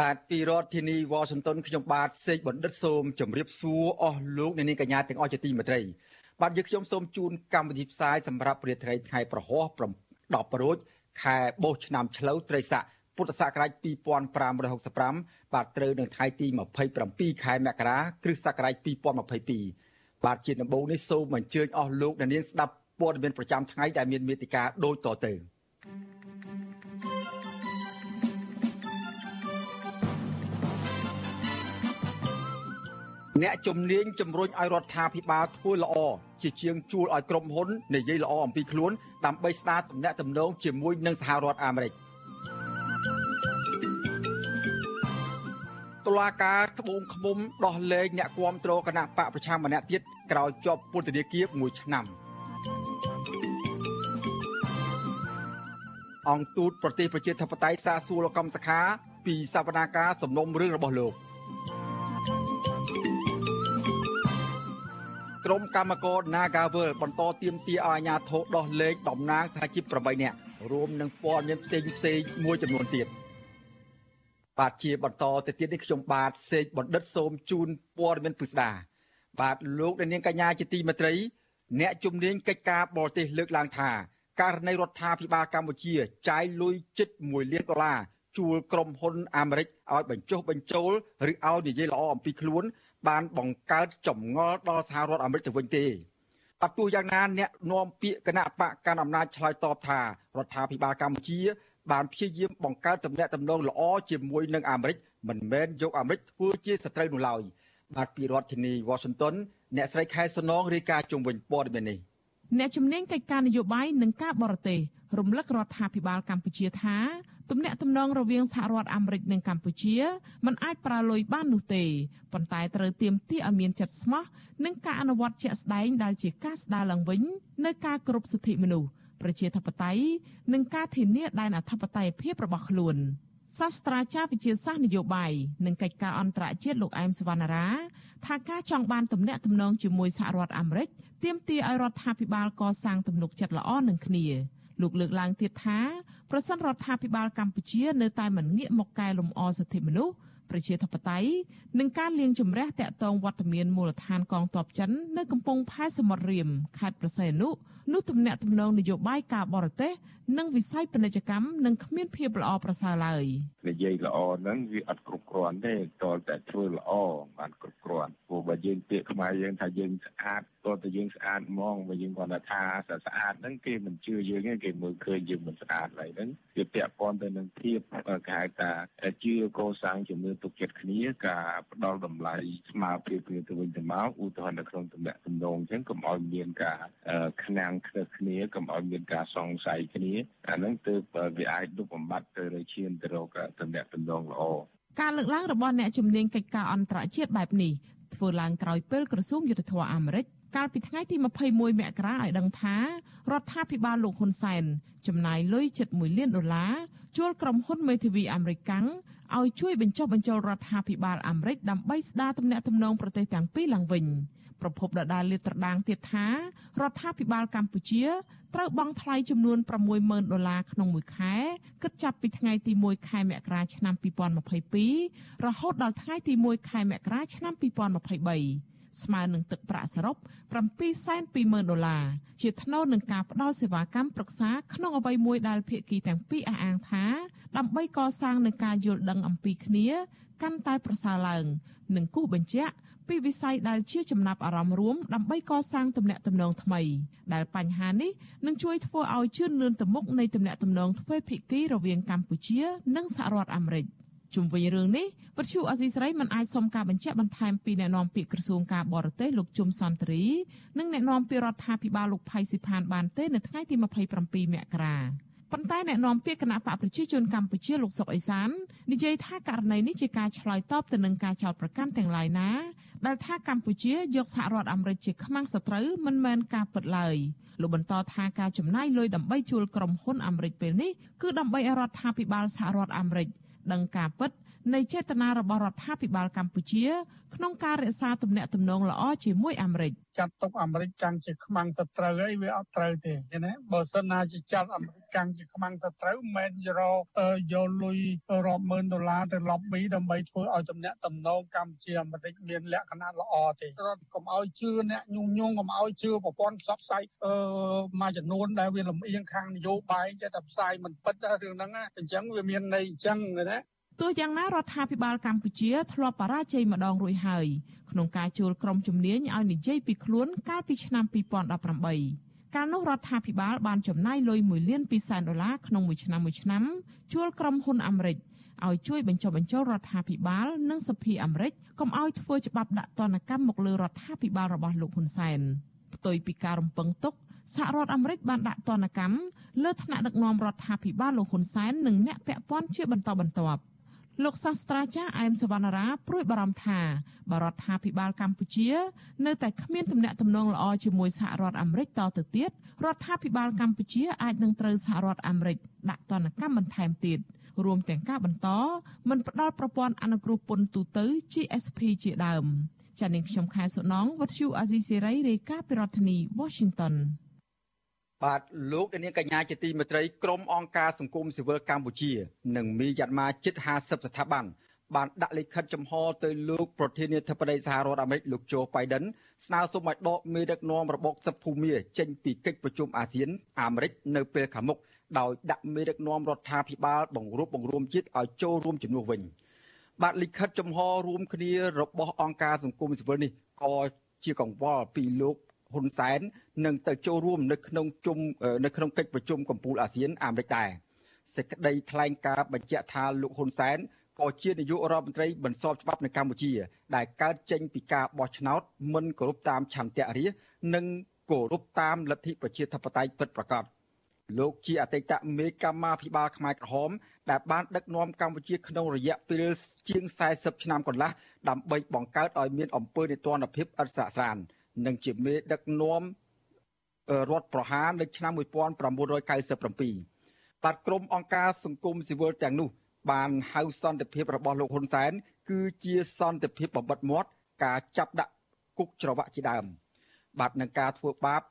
បាទពីរដ្ឋធានី Washington ខ្ញុំបាទសេកបណ្ឌិតសូមជម្រាបសួរអស់លោកអ្នកនាងកញ្ញាទាំងអស់ជាទីមេត្រីបាទយើងខ្ញុំសូមជូនកម្មវិធីផ្សាយសម្រាប់ព្រះត្រីថ្ងៃប្រហោះ10រោចខែបោះឆ្នាំឆ្លូវត្រីស័កពុទ្ធសករាជ2565បាទត្រូវនៅថ្ងៃទី27ខែមករាគ្រិស្តសករាជ2022បាទជាដំបូងនេះសូមអញ្ជើញអស់លោកអ្នកនាងស្ដាប់ព័ត៌មានប្រចាំថ្ងៃដែលមានមេតិការដូចតទៅ អ្នកជំនាញជំរុញឲ្យរដ្ឋាភិបាលធ្វើល្អជាជាងជួលឲ្យក្រុមហ៊ុននិយាយល្អអំពីខ្លួនដើម្បីស្ដារទំនាក់ទំនងជាមួយនឹងសហរដ្ឋអាមេរិកតុលាការត្បូងឃ្មុំដោះលែងអ្នកគាំទ្រគណៈបកប្រឆាំងម្នាក់ទៀតក្រោយជាប់ពន្ធនាគារ1ឆ្នាំអង្គទូតប្រទេសប្រជាធិបតេយ្យសាសួរលោកកំសខាពីសវនាការសំណុំរឿងរបស់លោក ក្រុមកម្មករ Nagavel បន្តទៀមទាឲ្យអាជ្ញាធរដោះលែងតំណាងសហជីព8នាក់រួមនឹងព័ត៌មានផ្សេងផ្សេងមួយចំនួនទៀតបាទជាបន្តទៅទៀតនេះខ្ញុំបាទសេកបណ្ឌិតសូមជូនព័ត៌មានពិស្ដាបាទលោកនាងកញ្ញាជាទីមេត្រី អ្នកជំនាញកិច្ចការបរទេសលើកឡើងថាករណីរដ្ឋាភិបាលកម្ពុជាចាយលុយជិត1លានដុល្លារជួលក្រុមហ៊ុនអាមេរិកឲ្យបញ្ចុះបញ្ចូលឬឲ្យនិយាយល្អអំពីខ្លួន បានបង្កើតចម្ងល់ដល់សហរដ្ឋអាមេរិកទៅវិញទេអត់ទោះយ៉ាងណាអ្នកនាំពាក្យគណៈបកកណ្ដាលអំណាចឆ្លើយតបថារដ្ឋាភិបាលកម្ពុជា បានព្យាយាមបង្កើតទំនាក់ទំនងល្អជាមួយនឹងអាមេរិកមិនមែនយកអាមេរិកធ្វើជាសត្រូវនោះឡើយបាទពីរដ្ឋធានី Washington អ្នកស្រីខែសំណងរាយការណ៍ជុំវិញព័ត៌មាននេះ អ្នកជំនាញកិច្ចការនយោបាយនិងការបរទេសរំលឹករដ្ឋាភិបាលកម្ពុជាថាទំនាក់ទំនងរវាងសហរដ្ឋអាមេរិកនិងកម្ពុជាមិនអាចប្រើលុយបាននោះទេប៉ុន្តែត្រូវទាមទារឲ្យមានចិត្តស្មោះនិងការអនុវត្តជាក់ស្ដែងដែលជាការស្ដារឡើងវិញនៅការគោរពសិទ្ធិមនុស្សប្រជាធិបតេយ្យនិងការធានាដែនអធិបតេយ្យភាពរបស់ខ្លួន សាស្ត្រាចារ្យវិទ្យាសាស្ត្រនយោបាយនិងកិច្ចការអន្តរជាតិលោកអែមសវណ្ណារាថាការចង់បានទំនាក់ទំនងជាមួយសហរដ្ឋអាមេរិកទាមទារឲ្យរដ្ឋាភិបាលកសាងទំនុកចិត្តល្អនឹងគ្នាលោកលើកឡើងទៀតថាប្រសិនរដ្ឋាភិបាលកម្ពុជានៅតែមិនងាកមកកែលម្អសិទ្ធិមនុស្សប្រជាធិបតេយ្យនិងការលាងជំរះតាក់ទងវត្តមានមូលដ្ឋានកងទ័ពចិននៅកំពង់ផែសមុទ្ររៀមខេត្តប្រស័យអនុនោះទំនាក់ទំនងនយោបាយការបរទេសនិងវិស័យពាណិជ្ជកម្មនឹងគ្មានភាពល្អប្រសើរឡើយនិយាយល្អហ្នឹងវាអត់គ្រប់គ្រាន់ទេតើតែធ្វើល្អបានគ្រប់គ្រាន់ព្រោះបើយើងពាក្យខ្មែរយើងថាយើងស្អាតតើតែយើងស្អាតហ្មងបើយើងគាត់ថាស្អាតហ្នឹងគេមិនជឿយើងទេគេមើលឃើញយើងមិនស្អាតឡើយហ្នឹងវាពាក់ព័ន្ធទៅនឹងភាពគេហៅថាជឿកសាងជំនឿទុកចិត្តគ្នាការផ្ដល់តម្លៃស្មើភាពគ្នាទៅវិញទៅមកឧទាហរណ៍នៅក្នុងតំណែងតំណងអញ្ចឹងកុំឲ្យមានការខ្នាំងគ្នាកុំឲ្យមានការសង្ស័យគ្នាអាហ្នឹងទើបវាអាចលុបបំបត្តិទៅលើឈានទៅរកតំណែងតំណងល្អការលើកឡើងរបស់អ្នកជំនាញកិច្ចការអន្តរជាតិបែបនេះធ្វើឡើងក្រោយពេលក្រសួងយុទ្ធភ័ពអាមេរិកកាលពីថ្ងៃទី21មករាឲ្យដឹងថារដ្ឋាភិបាលលោកហ៊ុនសែនចំណាយលុយជិត1លានដុល្លារជួលក្រុមហ៊ុនមេធាវីអាមេរិកកាំងឲ្យជួយបញ្ចុះបញ្ចូលរដ្ឋាភិបាលអាមេរិកដើម្បីស្ដារទំនាក់ទំនងប្រទេសទាំងពីរឡើងវិញ ប្រពន្ធដដាលលាតត្រដាងទៀតថារដ្ឋាភិបាលកម្ពុជាត្រូវបង់ថ្លៃចំនួន60000ដុល្លារក្នុងមួយខែគិតចាប់ពីថ្ងៃទី1ខែមករាឆ្នាំ2022រហូតដល់ថ្ងៃទី1ខែមករាឆ្នាំ2023ស្មើនឹងទឹកប្រាក់សរុប720,000ដុល្លារជាថ្នូរនឹងការផ្ដល់សេវាកម្មប្រឹក្សាក្នុងអ្វីមួយដែលភាគីទាំងពីរអះអាងថា ដើម្បីកសាងនឹងការយល់ដឹងអំពីគ្នា កាន់តែប្រសើរឡើង និងគូសបញ្ជាក់ ពីវិស័យដែលជាចំណាប់អារម្មណ៍រួមដើម្បីកសាងទំនាក់ទំនងថ្មីដែលបញ្ហានេះនឹងជួយធ្វើឲ្យជឿនលឿនទៅមុខនៃទំនាក់ទំនងទ្វេភាគីរវាងកម្ពុជា និងសហរដ្ឋអាមេរិកជុំវិញរឿងនេះវិទ្យុអសីស្រីមិនអាចសុំការបញ្ជាក់បន្ថែមពីអ្នកនាំពាក្យក្រសួងការបរទេសលោកជុំសន្តិរីនិងអ្នកនាំពាក្យរដ្ឋាភិបាលលោកផៃស៊ីផានបានទេនៅថ្ងៃទី27មករា ប៉ុន្តែអ្នកនាំពាក្យគណៈបកប្រជាជនកម្ពុជាលោកសុកអេសាននិយាយថាករណីនេះជាការឆ្លើយតបទៅនឹងការចោទប្រកាន់ទាំងឡាយណាដែលថាកម្ពុជាយកសហរដ្ឋអាមេរិកជាខ្មាំងសត្រូវមិនមែនការពិតឡើយលោកបន្តថាការចំណាយលុយដើម្បីជួលក្រុមហ៊ុនអាមេរិកពេលនេះគឺដើម្បីឲ្យរដ្ឋាភិបាលសហរដ្ឋអាមេរិកដឹងការពិត នៃចេតនារបស់រដ្ឋាភិបាលកម្ពុជាក្នុងការរក្សាទំនាក់ទំនងល្អជាមួយអាមេរិកចាត់ទុកអាមេរិកកាន់ជាខ្មាំងសត្រូវអីវាអត់ត្រូវទេឃើញទេបើសិនណាជាចាត់អាមេរិកកាន់ជាខ្មាំងសត្រូវមិនយករយកលុយរាប់ម៉ឺនដុល្លារទៅ lobby ដើម្បីធ្វើឲ្យទំនាក់ទំនងកម្ពុជាអាមេរិកមានលក្ខណៈល្អទេរដ្ឋកុំឲ្យជឿអ្នកញុងញងកុំឲ្យជឿប្រព័ន្ធផ្សព្វផ្សាយអឺមួយចំនួនដែលវាលំអៀងខាងនយោបាយចេះតែផ្សាយមិនពិតរឿងហ្នឹងអញ្ចឹងវាមានន័យអញ្ចឹងណា ទោះយ៉ាងណារដ្ឋាភិបាលកម្ពុជាធ្លាប់បរាជ័យម្ដងរួចហើយក្នុងការជួលក្រុមជំនាញឲ្យនិយាយពីខ្លួនកាលពីឆ្នាំ2018កាលនោះរដ្ឋាភិបាលបានចំណាយលុយ1លាន2សែនដុល្លារក្នុងមួយឆ្នាំមួយឆ្នាំជួលក្រុមហ៊ុនអាមេរិកឲ្យជួយបញ្ចុះបញ្ចូលរដ្ឋាភិបាលនិងសភាអាមេរិកកុំឲ្យធ្វើច្បាប់ដាក់ទណ្ឌកម្មមកលើរដ្ឋាភិបាលរបស់លោកហ៊ុនសែនផ្ទុយពីការរំពឹងទុកសហរដ្ឋអាមេរិកបានដាក់ទណ្ឌកម្មលើថ្នាក់ដឹកនាំរដ្ឋាភិបាលលោកហ៊ុនសែននិងអ្នកពាក់ព័ន្ធជាបន្តបន្ទាប់ លោកសាស្ត្រាចារ្យអែមសវណ្ណារាព្រួយបារម្ភថាបរដ្ឋាភិបាលកម្ពុជា នៅតែគ្មានទំនាក់ទំនងល្អជាមួយសហរដ្ឋអាមេរិកតទៅទៀតរដ្ឋាភិបាលកម្ពុជាអាចនឹងត្រូវសហរដ្ឋអាមេរិកដាក់ទណ្ឌកម្មបន្ថែមទៀតរួមទាំងការបន្តមិនផ្ដល់ប្រព័ន្ធអនុគ្រោះពន្ធទូទៅ GSP ជាដើមចានាងខ្ញុំខែសុណងវັດឈូអាស៊ីសេរីរាយការណ៍ពីរដ្ឋធានី Washington បាទលោកនាងកញ្ញាជាទីមេត្រីក្រុមអង្គការសង្គមស៊ីវិលកម្ពុជា និងមីយ៉ាន់ម៉ាជិត50ស្ថាប័នបានដាក់លិខិតចំហទៅលោកប្រធានាធិបតីសហរដ្ឋអាមេរិកលោកโจ Biden ស្នើសុំឲ្យដកមេដឹកនាំរបបសិទ្ធិភូមាចេញពីកិច្ចប្រជុំអាស៊ានអាមេរិកនៅពេលខាងមុខដោយដាក់មេដឹកនាំរដ្ឋាភិបាលបង្រួបបង្រួមជាតិឲ្យចូលរួមជំនួសវិញបាទលិខិតចំហរួមគ្នារបស់អង្គការសង្គមស៊ីវិលនេះក៏ជាកង្វល់ពីលោក ហ៊ុនសែននឹងទៅចូលរួមនៅក្នុងជុំនៅក្នុងកិច្ចប្រជុំកំពូលអាស៊ានអាមេរិកដែរសេចក្តីថ្លែងការណ៍បញ្ជាក់ថាលោកហ៊ុនសែនក៏ជានាយករដ្ឋមន្ត្រីបន្សពច្បាប់នៅកម្ពុជា ដែលកើតចេញពីការបោះឆ្នោតមិនគោរពតាមឆន្ទៈរាស្ត្រនិងគោរពតាមលទ្ធិប្រជាធិបតេយ្យពិតប្រាកដលោកជាអតីតមេកម្មាភិបាលខ្មែរក្រហម ដែលបានដឹកនាំកម្ពុជាក្នុងរយៈពេលជាង40ឆ្នាំកន្លះដើម្បីបង្កើតឲ្យមានអំពើនេតិភាពឥតស្រាកស្រាន និងជាមេដឹកនាំរដ្ឋប្រហារនៅឆ្នាំ1997បាទក្រុមអង្គការសង្គមស៊ីវិលទាំងនោះ បានហៅសន្តិភាពរបស់លោកហ៊ុនសែនគឺជាសន្តិភាពបំបិតមាត់ការចាប់ដាក់គុកច្រវាក់ជាដើម បាទនឹងការធ្វើបាប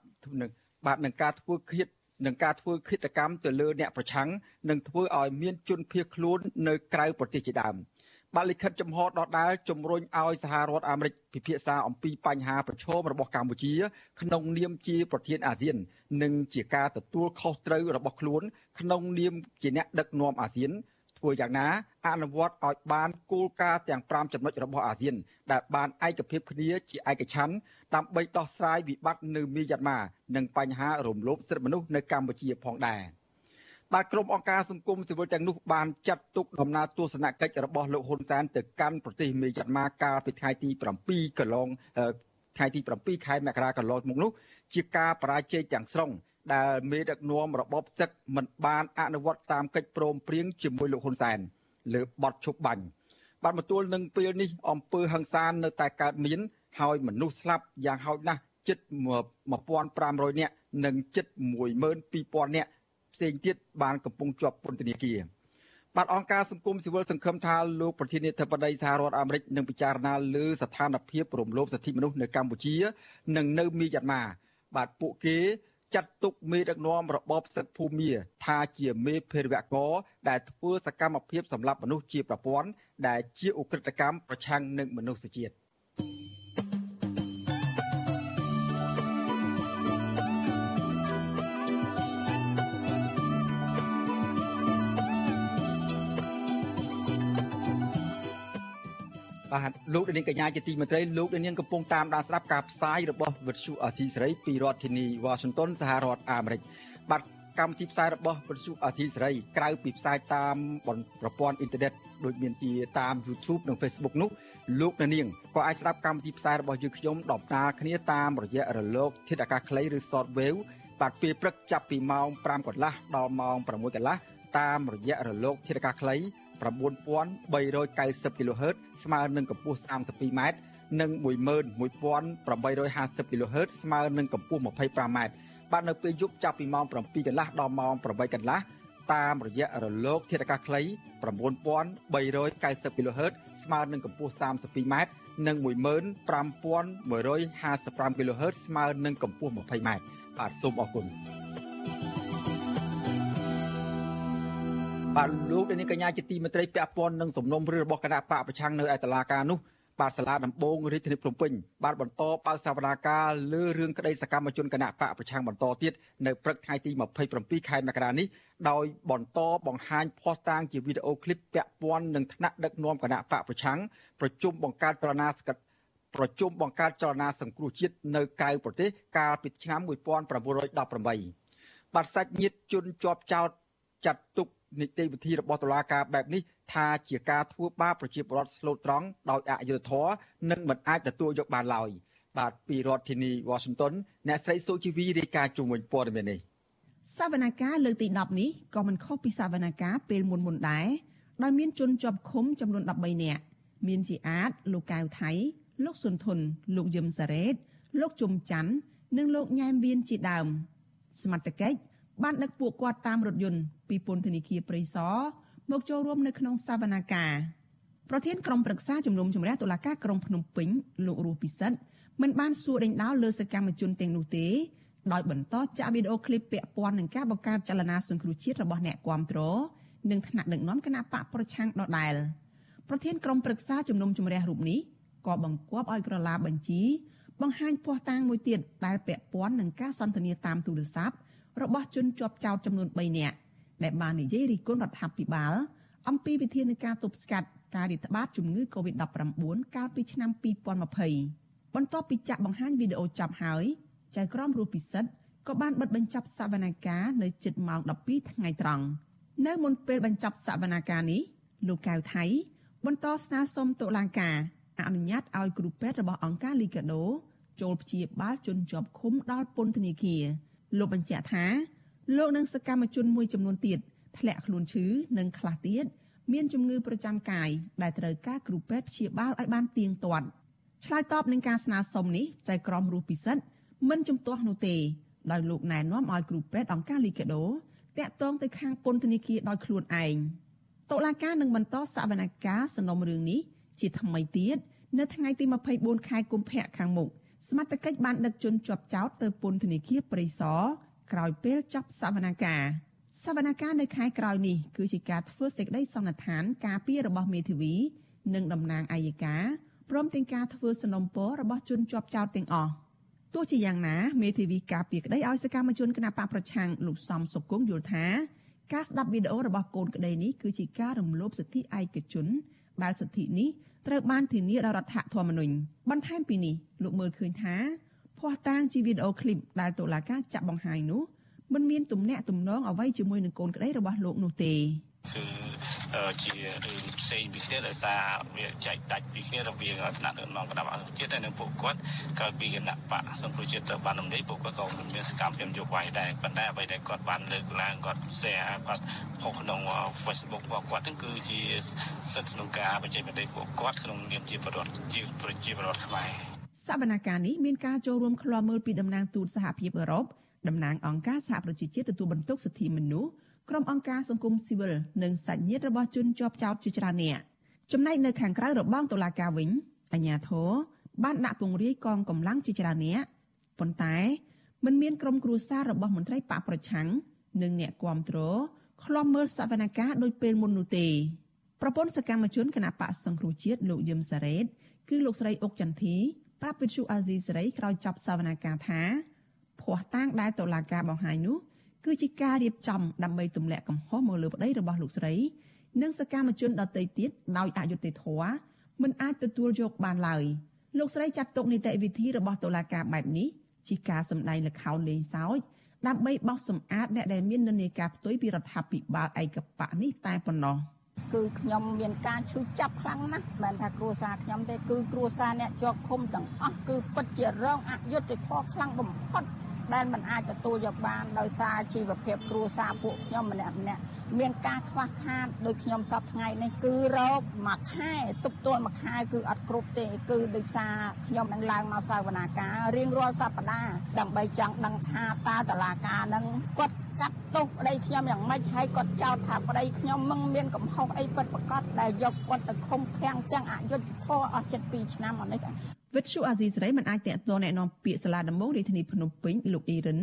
នឹងបាទនឹងការធ្វើឃាតនឹងការធ្វើឃាតកម្មទៅលើអ្នកប្រឆាំងនិងធ្វើឲ្យមានជនភៀសខ្លួននៅក្រៅប្រទេសជាដើម បានលិខិតចំហដដាលជំរុញឲ្យសហរដ្ឋអាមេរិកពិភាក្សាអំពីបញ្ហាប្រឈមរបស់កម្ពុជា ក្នុងនាមជាប្រធានអាស៊ាន និងជាការទទួលខុសត្រូវរបស់ខ្លួន ក្នុងនាមជាអ្នកដឹកនាំអាស៊ានធ្វើយ៉ាងណាអនុវត្តឲ្យបានគោលការណ៍ទាំង5ចំណុចរបស់អាស៊ាន ដែលបានឯកភាពគ្នាជាឯកច្ឆន្ទដើម្បីដោះស្រាយវិបត្តិនៅមីយ៉ាន់ម៉ានិងបញ្ហារំលោភសិទ្ធិមនុស្សនៅកម្ពុជាផងដែរ។ បាទក្រុមអង្គការសង្គមស៊ីវិលទាំងនោះបានចាត់ទុកដំណើរទស្សនកិច្ចរបស់លោកហ៊ុនសែនទៅកាន់ប្រទេសមេយ៉ាន់ម៉ាកាលពីថ្ងៃទី7កន្លងថ្ងៃទី7ខែមករាកន្លងមកនោះជាការបរាជ័យទាំងស្រុងដែលមេដឹកនាំរបបសឹកមិនបានអនុវត្តតាមកិច្ចព្រមព្រៀងជាមួយលោកហ៊ុនសែនលើបទឈប់បាញ់បានមកទល់នឹងពេលនេះអំពើហិង្សានៅតែកើតមាន ហើយមនុស្សស្លាប់យ៉ាងហោចណាស់ជិត1500នាក់និងជិត12000នាក់ ផ្សេងទៀតបានកំពុងជាប់ពន្ធនាគារបាទអង្គការសង្គមស៊ីវិលសង្ឃឹមថាលោកប្រធានាធិបតីសហរដ្ឋអាមេរិកនឹងពិចារណាលើស្ថានភាពរំលោភសិទ្ធិមនុស្សនៅកម្ពុជា និងនៅមីយ៉ាន់ម៉ាបាទពួកគេចាត់ទុកមេដឹកនាំរបបសិទ្ធិភូមាថាជាមេភេរវករដែលធ្វើសកម្មភាពសម្លាប់មនុស្សជាប្រព័ន្ធដែលជាឧក្រិដ្ឋកម្មប្រឆាំងនឹងមនុស្សជាតិ បាទលោកនាងកញ្ញាជាទីមេត្រីលោកនាងកំពុងតាមដានស្ដាប់ការផ្សាយរបស់វិទ្យុអាស៊ីសេរីពីរដ្ឋធានី Washington សហរដ្ឋអាមេរិកបាទកម្មវិធីផ្សាយរបស់វិទ្យុអាស៊ីសេរីក្រៅពីផ្សាយតាមប្រព័ន្ធអ៊ីនធឺណិតដូចមានជាតាម YouTube និង Facebook នោះលោកនាងក៏អាចស្ដាប់កម្មវិធីផ្សាយរបស់យើងខ្ញុំដំណើរគ្នាតាមរយៈរលក ធាតុអាកាសខ្លីឬ Shortwave បាទពេលព្រឹកចាប់ពីម៉ោង5កន្លះដល់ម៉ោង6កន្លះតាមរយៈរលកធាតុអាកាសខ្លី 9390 kHz ស្មើនឹងកម្ពស់ 32m និង11850 kHz ស្មើនឹងកម្ពស់ 25m បាទនៅពេលយប់ចាប់ពីម៉ោង7កន្លះដល់ម៉ោង8កន្លះតាមរយៈរលកធាតុអាកាសខ្លី9390 kHz ស្មើនឹងកម្ពស់ 32m និង15155 kHz ស្មើនឹងកម្ពស់ 20m បាទសូមអរគុណ បាទលោកនាងកញ្ញាជាទីមេត្រីពាក់ព័ន្ធនឹងសំណុំរឿងរបស់គណៈបកប្រឆាំងនៅឯតុលាការនោះបាទសាលាដំបងរាជធានីភ្នំពេញបានបន្តបើកសវនាការលើរឿងក្តីសកម្មជនគណៈបកប្រឆាំងបន្តទៀតនៅព្រឹកថ្ងៃទី27ខែមករានេះដោយបន្តបង្ហាញភស្តុតាងជាវីដេអូឃ្លីបពាក់ព័ន្ធនឹងថ្នាក់ដឹកនាំគណៈបកប្រឆាំងប្រជុំបង្កើតចលនាស្កិតប្រជុំបង្កើតចលនាសង្គ្រោះជាតិនៅក្រៅប្រទេសកាលពីឆ្នាំ1918បាទសាច់ញាតិជនជាប់ចោតចាត់ទុក នីតិវិធីរបស់តុលាការបែបនេះថាជាការធ្វើបាបប្រជាពលរដ្ឋស្លូតត្រង់ដោយអយុត្តិធម៌និងមិនអាចទទួលយកបានឡើយបាទពីរដ្ឋធានី Washington អ្នកស្រីសុជីវីរាយការណ៍ជុំវិញព័ត៌មាននេះសវនកម្មលើកទី10នេះក៏មិនខុសពីសវនកម្មពេលមុនមុនដែរដោយមានជនជាប់ឃុំចំនួន13នាក់មានជាអាចលោកកៅថៃ លោកសុនធុនលោកយឹមសារ៉េតលោកជុំច័ន្ទនិងលោកញ៉ែមវៀនជាដើមសមត្ថកិច្ច បានដឹកពួកគាត់តាមរថយន្តពីពន្ធនាគារព្រៃសរមកចូលរួមនៅក្នុងសវនាការប្រធានក្រុមប្រឹក្សាជំនុំជម្រះតុលាការក្រុងភ្នំពេញលោករស់ពិសិដ្ឋមិនបានសួរដេញដោលលើសកម្មជនទាំងនោះទេដោយបន្តចាក់វីដេអូឃ្លីបពាក់ព័ន្ធនឹងការបង្កើតចលនាសង្គ្រោះជាតិរបស់អ្នកគាំទ្រនិងថ្នាក់ដឹកនាំគណៈបកប្រឆាំងដដែលប្រធានក្រុមប្រឹក្សាជំនុំជម្រះរូបនេះក៏បង្គាប់ឲ្យក្រឡាបញ្ជីបង្ហាញភ័ស្តុតាងមួយទៀតដែលពាក់ព័ន្ធនឹងការសន្ទនាតាមទូរស័ព្ទ របស់ជនជាប់ចោតចំនួន3នាក់ដែលបាននិយាយរិះគន់រដ្ឋាភិបាលអំពីវិធានការទប់ស្កាត់ការរាតត្បាតជំងឺ Covid-19 កាលពីឆ្នាំ2020បន្ទាប់ពីចាក់បង្ហាញវីដេអូចប់ហើយចៅក្រមរស់ពិសិដ្ឋក៏បានបិទបញ្ចប់សវនាការនៅជិតម៉ោង12ថ្ងៃត្រង់នៅមុនពេលបញ្ចប់សវនាការនេះលោកកៅថៃ បន្តស្នើសុំតុលាការអនុញ្ញាតឲ្យគ្រូពេទ្យរបស់អង្គការលីកាដូចូលព្យាបាលជនជាប់ឃុំដល់ពន្ធនាគារ លោកបញ្ជាក់ថាលោកនិងសកម្មជនមួយចំនួនទៀតធ្លាក់ខ្លួនឈឺនិងខ្លះទៀតមានជំងឺប្រចាំកាយដែលត្រូវការគ្រូពេទ្យព្យាបាលឲ្យបានទៀងទាត់ឆ្លើយតបនឹងការស្នើសុំនេះចៅក្រមរស់ពិសិដ្ឋមិនជំទាស់នោះទេដោយលោកណែនាំឲ្យគ្រូពេទ្យអង្គការលីកាដូតាក់ទងទៅខាងពន្ធនាគារដោយខ្លួនឯងតុលាការនឹងបន្តសវនកម្មសំណុំរឿងនេះជាថ្មីទៀតនៅថ្ងៃទី24ខែកុម្ភៈខាងមុខ សមត្ថកិច្ចបានដឹកជនជាប់ចោតទៅពន្ធនាគារព្រៃសរក្រោយពេលចប់សវនកម្មសវនកម្មនៅខែក្រោយនេះគឺជាការធ្វើសេចក្តីសន្និដ្ឋានការពីរបស់មេធាវី និងតំណាងអัยការព្រមទាំងការធ្វើសំណុំពររបស់ជនជាប់ចោតទាំងអស់ទោះជាយ៉ាងណាមេធាវីការពីក្តីឲ្យសកម្មជនគណបកប្រឆាំងលោកសំសុគង្គយល់ថាការស្ដាប់វីដេអូរបស់កូនក្តីនេះគឺជាការរំលោភសិទ្ធិឯកជន ដែលសិទ្ធិនេះ ត្រូវបានធានាដោយរដ្ឋធម្មនុញ្ញបន្ថែមពីនេះលោកមើលឃើញថាភ័ស្តុតាងជាវីដេអូឃ្លីបដែលតុលាការចាក់បង្ហាញនោះមិនមានទំនាក់ទំនងអ្វីជាមួយនឹងកូនក្តីរបស់លោកនោះទេ គឺជារឿងផ្សេងពីគ្នាដោយសារវាចែកដាច់ពីគ្នារវាងថ្នាក់ដឹកនាំគណៈបកជាតិនិងពួកគាត់ក្រោយពីគណៈបកសង្គ្រោះជាតិត្រូវបានរំលាយពួកគាត់ក៏មានសកម្មភាពនយោបាយដែរប៉ុន្តែអ្វីដែលគាត់បានលើកឡើងគាត់ share គាត់ផុសក្នុង Facebook របស់គាត់ហ្នឹងគឺជាសិទ្ធិក្នុងការបញ្ចេញមតិពួកគាត់ក្នុងនាមជាប្រវត្តិជាប្រជាពលរដ្ឋខ្មែរសវនកម្មនេះមានការចូលរួមឃ្លាំមើលពីតំណាងទូតសហភាពអឺរ៉ុបតំណាងអង្គការសហប្រជាជាតិទទួលបន្ទុកសិទ្ធិមនុស្ស ក្រុមអង្គការសង្គមស៊ីវិលនិងសាច់ញាតិរបស់ជនជាប់ចោតជាច្រើននាក់ចំណែកនៅខាងក្រៅរបងតុលាការវិញអាជ្ញាធរបានដាក់ពង្រាយកងកម្លាំងជាច្រើននាក់ប៉ុន្តែមិនមានក្រុមគ្រួសាររបស់មន្ត្រីបកប្រឆាំងនិងអ្នកគាំទ្រឃ្លាំមើលសវនកម្មដោយពេលមុននោះទេប្រពន្ធសកម្មជនគណៈបកសង្គ្រោះជាតិលោកយឹមសារ៉េតគឺលោកស្រីអុកចន្ទធីប្រាប់វិទ្យុអាស៊ីសេរីក្រោយចប់សវនកម្មថាភ័ស្តុតាងដែលតុលាការបង្ហាញនោះ គឺជាការរៀបចំដើម្បីទម្លាក់កំហុសមកលើប្តីរបស់លោកស្រី និងសកម្មជនដទៃទៀតដោយអយុត្តិធម៌មិនអាចទទួលយកបានឡើយលោកស្រីចាត់ទុកនីតិវិធីរបស់តុលាការបែបនេះជាការសម្ដែងល្ខោនលេងសើចដើម្បីបោះសម្អាតអ្នកដែលមាននិន្នាការផ្ទុយពីរដ្ឋាភិបាលឯកបកនេះតែប៉ុណ្ណោះគឺខ្ញុំមានការឈឺចាប់ខ្លាំងណាស់មិនថាគ្រួសារខ្ញុំទេគឺគ្រួសារអ្នកជាប់ឃុំទាំងអស់គឺពិតជារងអយុត្តិធម៌ខ្លាំងបំផុត ដែលមិនអាចទទួលយកបានដោយសារជីវភាពគ្រួសារពួកខ្ញុំម្នាក់ម្នាក់មានការខ្វះខាតដោយខ្ញុំសពថ្ងៃនេះគឺរោគមួយខែទប់ទល់មួយខែគឺអត់គ្រប់ទេគឺដោយសារខ្ញុំនឹងឡើងមកសវនាការរៀងរាល់សប្តាហ៍ដើម្បីចង់ដឹងថាតើតឡាការនឹងគាត់កាត់ទោសប្តីខ្ញុំយ៉ាងម៉េចហើយគាត់ចោទថាប្តីខ្ញុំមិនមានកំហុសអីពិតប្រាកដដែលយកគាត់ទៅឃុំឃាំងទាំងអយុត្តិធម៌អស់72ឆ្នាំមកនេះ វិទ្យុអាស៊ីសេរីមិនអាចតាក់ទងแนะនាំពាក្យសាលាដំបងរាជធានីភ្នំពេញលោកអ៊ីរិន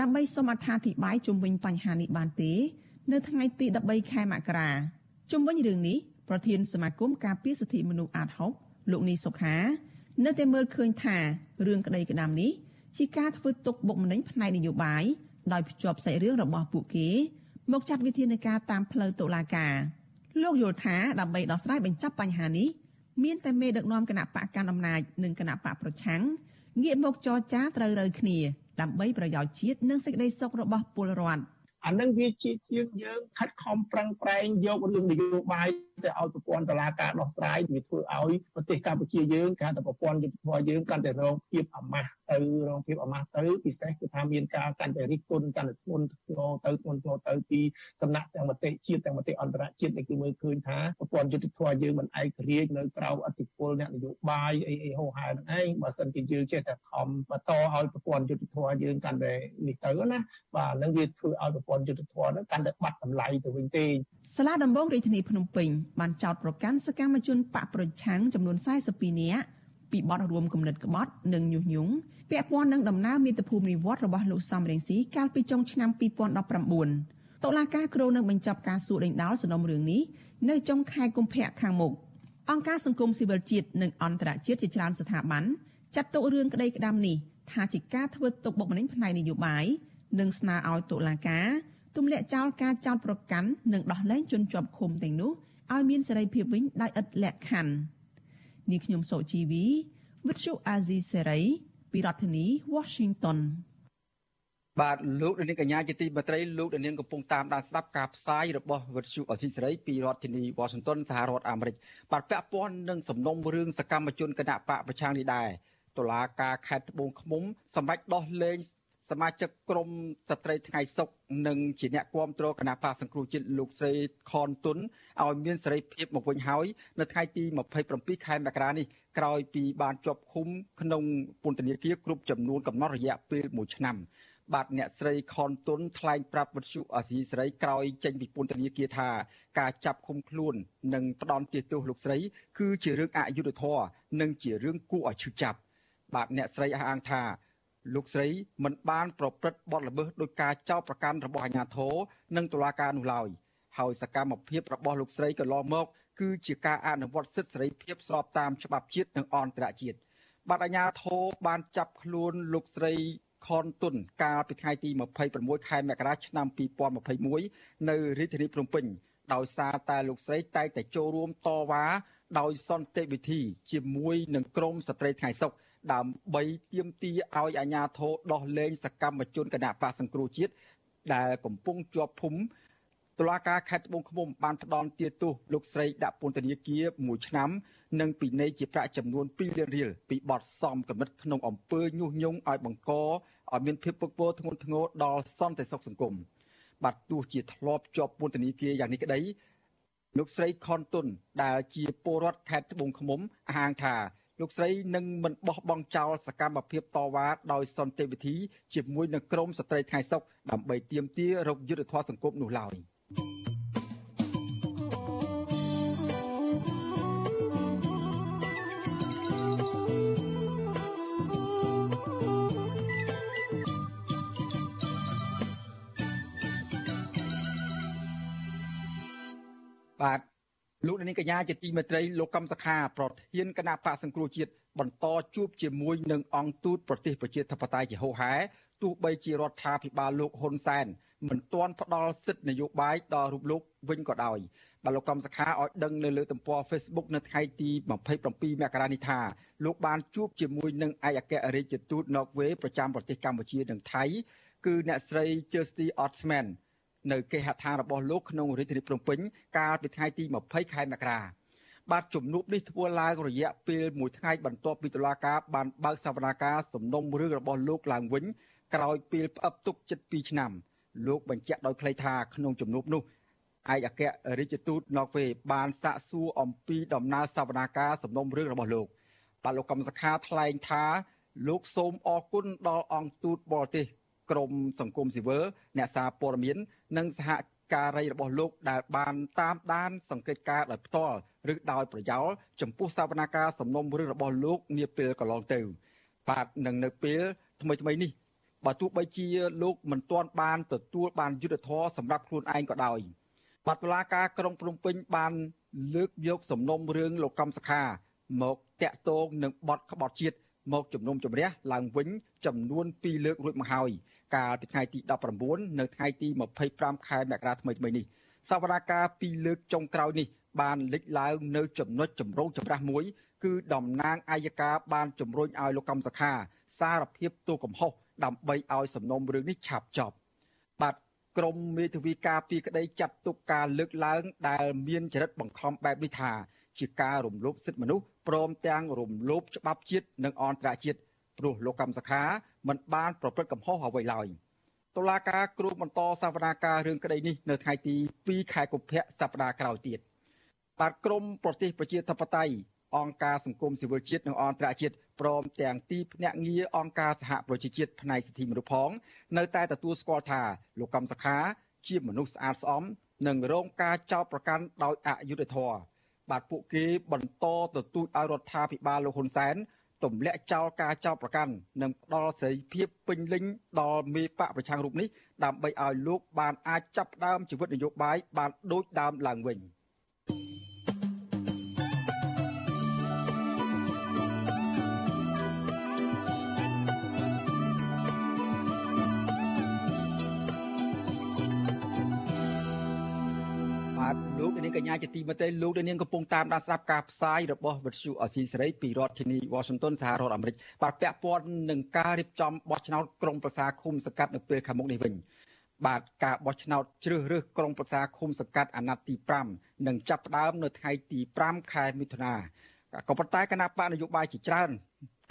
ដើម្បីសូមអត្ថាធិប្បាយជុំវិញបញ្ហានេះបានទេ នៅថ្ងៃទី13ខែមករាជុំវិញរឿងនេះប្រធានសមាគមការពារសិទ្ធិមនុស្សអាត6លោកនីសុខា នៅតែមើលឃើញថារឿងក្តីក្តាមនេះជាការធ្វើទុកបុកម្នេញផ្នែកនយោបាយដោយភ្ជាប់សាច់រឿងរបស់ពួកគេមកចាត់វិធានការតាមផ្លូវតុលាការលោកយល់ថាដើម្បីដោះស្រាយបញ្ចប់បញ្ហានេះ មានតែមេដឹកនាំគណៈបកកណ្ដាលអំណាចនិងគណៈបកប្រឆាំងងាកមកចរចាត្រូវរើគ្នាដើម្បីប្រយោជន៍ជាតិនិងសេចក្តីសុខរបស់ពលរដ្ឋ អានឹងវាជាជាងយើងខិតខំប្រឹងប្រែងយករឿងនយោបាយទៅឲ្យប្រព័ន្ធតឡាការដោះស្រាយវាធ្វើឲ្យប្រទេសកម្ពុជាយើងថាតែប្រព័ន្ធយុទ្ធសាស្ត្រយើងកាន់តែរងភាពអាម៉ាស់ទៅរងភាពអាម៉ាស់ទៅពិសេសគឺថាមានការកាន់តែរិះគន់កាន់តែធ្ងន់ធ្ងរទៅធ្ងន់ធ្ងរទៅពីសំណាក់ទាំងមតិជាតិទាំងមតិអន្តរជាតិដែលគឺមើលឃើញថាប្រព័ន្ធយុទ្ធសាស្ត្រយើងមិនឯករាជ្យនៅក្រៅអធិបុលអ្នកនយោបាយអីអីហោហែហ្នឹងឯងបើសិនជាយើងចេះតែខំបន្តឲ្យប្រព័ន្ធយុទ្ធសាស្ត្រយើងកាន់តែនេះទៅណាបាទហ្នឹងវាធ្វើឲ្យប្រព័ន្ធយុទ្ធសាស្ត្រហ្នឹងកាន់តែបាត់តម្លៃទៅវិញទេសាលាដំបងរាជធានីភ្នំពេញបានចោទប្រកាន់សកម្មជនបកប្រឆាំងចំនួន42នាក់ពីបទរួមគំនិតក្បត់និងញុះញង់ពាក់ព័ន្ធនឹងដំណើរមាតុភូមិនិវត្តរបស់លោកសំរងស៊ីកាលពីចុងឆ្នាំ2019តុលាការគ្រងនឹងបញ្ចប់ការសួរដេញដោលសំណុំរឿងនេះនៅចុងខែកុម្ភៈខាងមុខអង្គការសង្គមស៊ីវិលជាតិនិងអន្តរជាតិជាច្រើនស្ថាប័នចាត់ទុករឿងក្តីក្តាំនេះថាជាការធ្វើទុកបុកម្នេញផ្នែកនយោបាយ និងស្នើឲ្យតុលាការទម្លាក់ចោលការចោទប្រកាន់និងដោះលែងជនជាប់ឃុំទាំងនោះឲ្យមានសេរីភាពវិញដោយឥតលក្ខខណ្ឌនាងខ្ញុំសូជីវីវិទ្យុអាស៊ីសេរីពីរដ្ឋធានី Washington បាទលោកនាងកញ្ញាជាទីមេត្រីលោកនាងកំពុងតាមដានស្ដាប់ការផ្សាយរបស់វិទ្យុអស៊ីសេរីពីរដ្ឋធានី Washington សហរដ្ឋអាមេរិកបាទពាក់ព័ន្ធនឹងសំណុំរឿងសកម្មជនគណៈបកប្រឆាំងនេះដែរតុលាការខេត្តត្បូងឃ្មុំសម្រេចដោះលែង សមាជិកក្រុមស្ត្រីថ្ងៃសុកនិងជាអ្នកគាំទ្រគណៈបកសង្គ្រោះជាតិលោកស្រីខនតុនឲ្យមានសេរីភាពមកវិញហើយនៅថ្ងៃទី27ខែមករានេះក្រោយពីបានជាប់ឃុំក្នុងពន្ធនាគារគ្រប់ចំនួនកំណត់រយៈពេល1ឆ្នាំបាទអ្នកស្រីខនតុនថ្លែងប្រាប់វិទ្យុអាស៊ីសេរីក្រោយចេញពីពន្ធនាគារថាការចាប់ឃុំខ្លួននិងផ្ដន់ទោសលោកស្រី គឺជារឿងអយុត្តិធម៌និងជារឿងគួរឲ្យឈឺចាប់បាទអ្នកស្រីអះអាងថា លោកស្រីមិនបាន ប្រព្រឹត្តបទល្មើសដោយការចោទប្រកាន់របស់អាជ្ញាធរនិងតុលាការនោះឡើយហើយសកម្មភាពរបស់លោកស្រីកន្លងមកគឺជាការអនុវត្តសិទ្ធិសេរីភាពស្របតាមច្បាប់ជាតិនិងអន្តរជាតិបាទអាជ្ញាធរបានចាប់ខ្លួនលោកស្រីខនតុនកាលពីថ្ងៃទី26ខែមករាឆ្នាំ2021នៅរាជធានីភ្នំពេញដោយសារតែលោកស្រីតែងតែចូលរួមតវ៉ាដោយសន្តិវិធីជាមួយនឹងក្រមស្ត្រីថ្ងៃសុខ ដើម្បីទាមទារឲ្យអាជ្ញាធរដោះលែងសកម្មជនគណៈបកសង្គ្រោះជាតិដែលកំពុងជាប់ភូមិតុលាការខេត្តត្បូងឃ្មុំបានផ្ដន់ទាទោសលោកស្រីដាក់ពន្ធនាគារ1ឆ្នាំ និងពិន័យជាប្រាក់ចំនួន2លានរៀលពីបទសំគំនិតក្នុងអំពើញុះញង់ឲ្យបង្កឲ្យមានភាពពឹកពោធ្ងន់ធ្ងរដល់សន្តិសុខសង្គមបាទទោះជាធ្លាប់ជាប់ពន្ធនាគារយ៉ាងនេះក្តីលោកស្រីខនតុនដែលជាពលរដ្ឋខេត្តត្បូងឃ្មុំហាងថា លោកស្រីនឹងមិនបោះបង់ចោលសកម្មភាពតវ៉ាដោយសន្តិវិធីជាមួយនឹងក្រមស្ត្រីថ្ងៃសុកដើម្បីទាមទាររកយុត្តិធម៌សង្គមនោះឡើយ លោកនាងកញ្ញាជាទីមេត្រីលោកកំសខាប្រធានគណៈបកសង្គ្រោះជាតិបន្តជួបជាមួយនឹងអង្គទូតប្រទេសប្រជាធិបតេយ្យជាហូហែទោះបីជារដ្ឋាភិបាលលោកហ៊ុនសែនមិនទាន់ផ្ដល់សិទ្ធិនយោបាយដល់រូបលោកវិញក៏ដោយបាទលោកកំសខាឲ្យដឹងនៅលើទំព័រ Facebook នៅថ្ងៃទី27មករានេះថាលោកបានជួបជាមួយនឹងឯកអគ្គរដ្ឋទូតណ័រវេប្រចាំប្រទេសកម្ពុជានិងថៃគឺអ្នកស្រី Kirsty Otsman នៅគេហដ្ឋានរបស់លោកក្នុងរាជធានីភ្នំពេញកាលពីថ្ងៃទី20ខែមករាបាទជំនួបនេះធ្វើឡើងរយៈពេលមួយថ្ងៃបន្ទាប់ពីតុលាការបានបើកសវនាការសំណុំរឿងរបស់លោកឡើងវិញក្រោយពេលផ្អឹបទុកជិត2ឆ្នាំលោកបញ្ជាក់ដោយខ្លីថាក្នុងជំនួបនោះឯកអគ្គរដ្ឋទូតណ័រវេបានសាកសួរអំពីដំណើរសវនាការសំណុំរឿងរបស់លោកបាទលោកកំសខាថ្លែងថាលោកសូមអរគុណដល់អង្គទូតបរទេស ក្រមសង្គមស៊ីវិលអ្នកសារព័ត៌មាននិងសហការីរបស់លោកដែលបានតាមដាន សង្កេតការដោយផ្ទាល់ឬដោយប្រយោលចំពោះសវនាការសំណុំរឿងរបស់លោកនាពេលកន្លងទៅ បាទនឹងនៅពេលថ្មីថ្មីនេះបើទោះបីជាលោកមិនទាន់បានទទួលបានយុត្តិធម៌សម្រាប់ខ្លួនឯងក៏ដោយបាត់តុលាការក្រុងភ្នំពេញបាន លើកយកសំណុំរឿងលោកកំសខា មកតាក់ទងនឹងបទក្បត់ជាតិមកជំនុំជម្រះឡើងវិញចំនួន2លើករួចមកហើយ កាលពីថ្ងៃទី19នៅថ្ងៃទី25ខែមករាថ្មីថ្មីនេះសវនាការ2លើកចុងក្រោយនេះបានលេចឡើងនៅចំណុចចម្រូងចម្រាសមួយ គឺតំណាងអាយកាបានជំរុញឲ្យលោកកំសខា សារភាពទោសកំហុសដើម្បីឲ្យសំណុំរឿងនេះឆាប់ចប់បាទក្រមមេធាវីការពីក្តីចាត់ទុកការលើកឡើង ដែលមានចរិតបង្ខំបែបនេះថា ជាការរំលោភសិទ្ធិមនុស្សព្រមទាំងរំលោភច្បាប់ជាតិនិងអន្តរជាតិ ព្រោះលោកកម្មសខាមិនបានប្រព្រឹត្តកំហុសអ្វីឡើយតុលាការគ្រូបន្តសវនាការរឿងក្តីនេះនៅថ្ងៃទី2ខែកុម្ភៈសប្តាហ៍ក្រោយទៀតបាទក្រមប្រទេសប្រជាធិបតេយ្យអង្គការសង្គមស៊ីវិលជាតិនិងអន្តរជាតិព្រមទាំងទីភ្នាក់ងារអង្គការសហប្រជាជាតិផ្នែកសិទ្ធិមនុស្សផងនៅតែទទួលស្គាល់ថាលោកកម្មសខាជាមនុស្សស្អាតស្អំនិងរងការចោទប្រកាន់ដោយអយុត្តិធម៌បាទពួកគេបន្តទទូចឲ្យរដ្ឋាភិបាលលោកហ៊ុនសែន ទម្លាក់ចោលការចោទប្រកាន់និងផ្ដល់សេរីភាពពេញលេញដល់មេបកប្រឆាំងរូបនេះដើម្បីឲ្យលោកបានអាចចាប់ផ្ដើមជីវិតនយោបាយបានដូចដើមឡើងវិញ។ កនាងកញ្ញាជាទីមេត្រីលោកនាងកំពុងតាមដានស្ដាប់ការផ្សាយរបស់វិទ្យុអស៊ីសេរីពីរដ្ឋធានី Washington សហរដ្ឋអាមេរិកបាទពាក់ព័ន្ធនឹងការរៀបចំបោះឆ្នោតក្រុងប្រសាឃុំសង្កាត់នៅពេលខាងមុខនេះវិញបាទការបោះឆ្នោតជ្រើសរើសក្រុងប្រសាឃុំសង្កាត់អាណត្តិទី5នឹងចាប់ផ្ដើមនៅថ្ងៃទី5ខែមិថុនាក៏ប៉ុន្តែគណៈបកនយោបាយជាច្រើន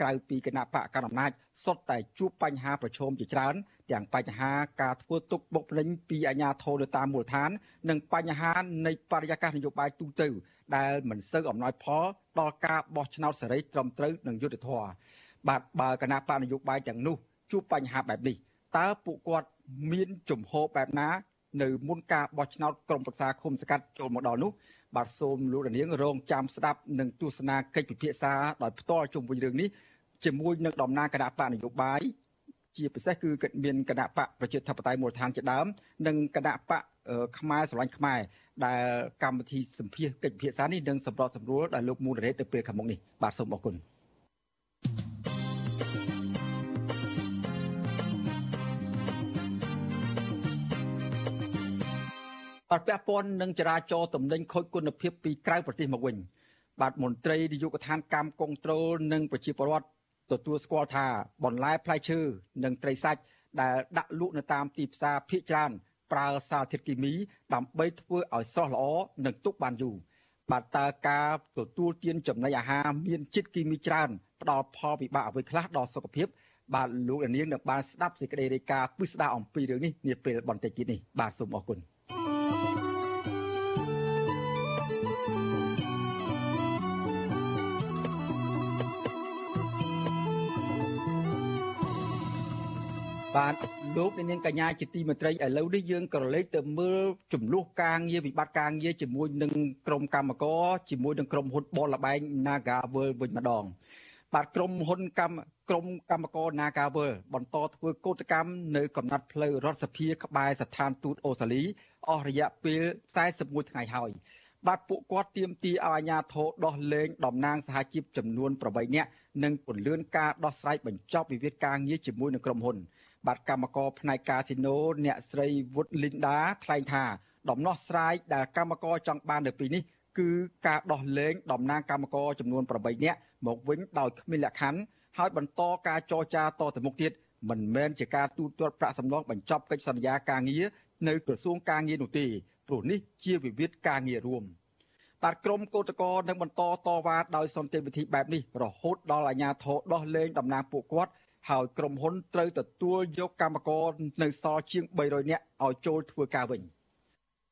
ក្រៅពីគណៈបកកណ្ដាលអំណាចសុទ្ធតែជួបបញ្ហាប្រឈមជាច្រើន ទាំងបញ្ហាការធ្វើទុកបុកម្នេញពីអាជ្ញាធរនៅតាមមូលដ្ឋាន និងបញ្ហានៃបរិយាកាសនយោបាយទូទៅ ដែលមិនសូវអំណោយផលដល់ការបោះឆ្នោតសេរីត្រឹមត្រូវនិងយុត្តិធម៌បាទបើគណៈបកនយោបាយទាំងនោះជួបបញ្ហាបែបនេះតើពួកគាត់មានជំហរបែបណា នៅមុនការបោះឆ្នោតក្រុមប្រឹក្សាឃុំសង្កាត់ចូលមកដល់នោះ បាទសូមលោកនាងរងចាំស្ដាប់និងទស្សនាកិច្ចពិភាក្សាដោយផ្ទាល់ជុំវិញរឿងនេះជាមួយនឹងតំណាងគណៈបកនយោបាយជាពិសេសគឺមានគណៈបកប្រជាធិបតេយ្យមូលដ្ឋានជាដើម និងគណៈបកខ្មែរស្រឡាញ់ខ្មែរដែលកម្មវិធីសម្ភាសកិច្ចពិភាក្សានេះនឹងសម្របសម្រួលដោយលោកមូលរ៉េតនៅពេលខាងមុខនេះបាទសូមអរគុណ បាទពាក់ព័ន្ធនឹងចរាចរណ៍ទំនិញខូចគុណភាពពីក្រៅប្រទេសមកវិញបាទមន្ត្រីនាយកដ្ឋានកម្មគងត្រូលនិងប្រជាពលរដ្ឋទទួលស្គាល់ថាបន្លែផ្លែឈើនិងត្រីសាច់ដែលដាក់លក់នៅតាមទីផ្សារភាគច្រើនប្រើសារធាតុគីមីដើម្បីធ្វើឲ្យស្រស់ល្អនិងទុកបានយូរបាទតើការទទួលទានចំណីអាហារមានជាតិគីមីច្រើនផ្ដល់ផលវិបាកអ្វីខ្លះដល់សុខភាពបាទលោកនាងនឹងបានស្ដាប់សេចក្តីរាយការណ៍ពិស្ដារអំពីរឿងនេះនាពេលបន្តិចទៀតនេះបាទសូមអរគុណ បាទលោកនាងកញ្ញាជាទីមេត្រីឥឡូវនេះយើងក៏លេចទៅមើលចំនួនការងារវិបត្តិការងារជាមួយនឹងក្រុមកម្មករជាមួយនឹងក្រុមហ៊ុនបលលបែង Nagavel វិញម្ដងបាទក្រុមហ៊ុនកម្ម ក្រុមកម្មករ Nagavel បន្តធ្វើកោតកម្មនៅកំណត់ផ្លូវរដ្ឋសភាក្បែរស្ថានទូតអូស្ត្រាលីអស់រយៈពេល41ថ្ងៃហើយបាទពួកគាត់ទាមទារឲ្យអាជ្ញាធរដោះលែងតំណាងសហជីពចំនួន8នាក់និងពន្យាការដោះស្រាយបញ្ចប់វិវាទការងារជាមួយនឹងក្រុមហ៊ុន បាទកម្មករផ្នែកកាស៊ីណូអ្នកស្រីវុតលីនដាថ្លែងថាដំណោះស្រាយដែលកម្មករចង់បាននៅពេលនេះគឺការដោះលែងតំណាងកម្មករចំនួន8នាក់មកវិញដោយគ្មានលក្ខខណ្ឌ ហើយបន្តការចរចាតទៅមុខទៀតមិនមែនជាការទូទាត់ប្រាក់សំណងបញ្ចប់កិច្ចសន្យាការងារនៅក្រសួងការងារនោះទេព្រោះនេះជាវិវាទការងាររួមបាទក្រមកោតក្រនឹងបន្តតវ៉ាដោយសន្តិវិធីបែបនេះរហូតដល់អាជ្ញាធរដោះលែងតំណាងពួកគាត់ហើយក្រុមហ៊ុនត្រូវទទួលយកកម្មករនៅសល់ជាង300នាក់ឲ្យចូលធ្វើការវិញ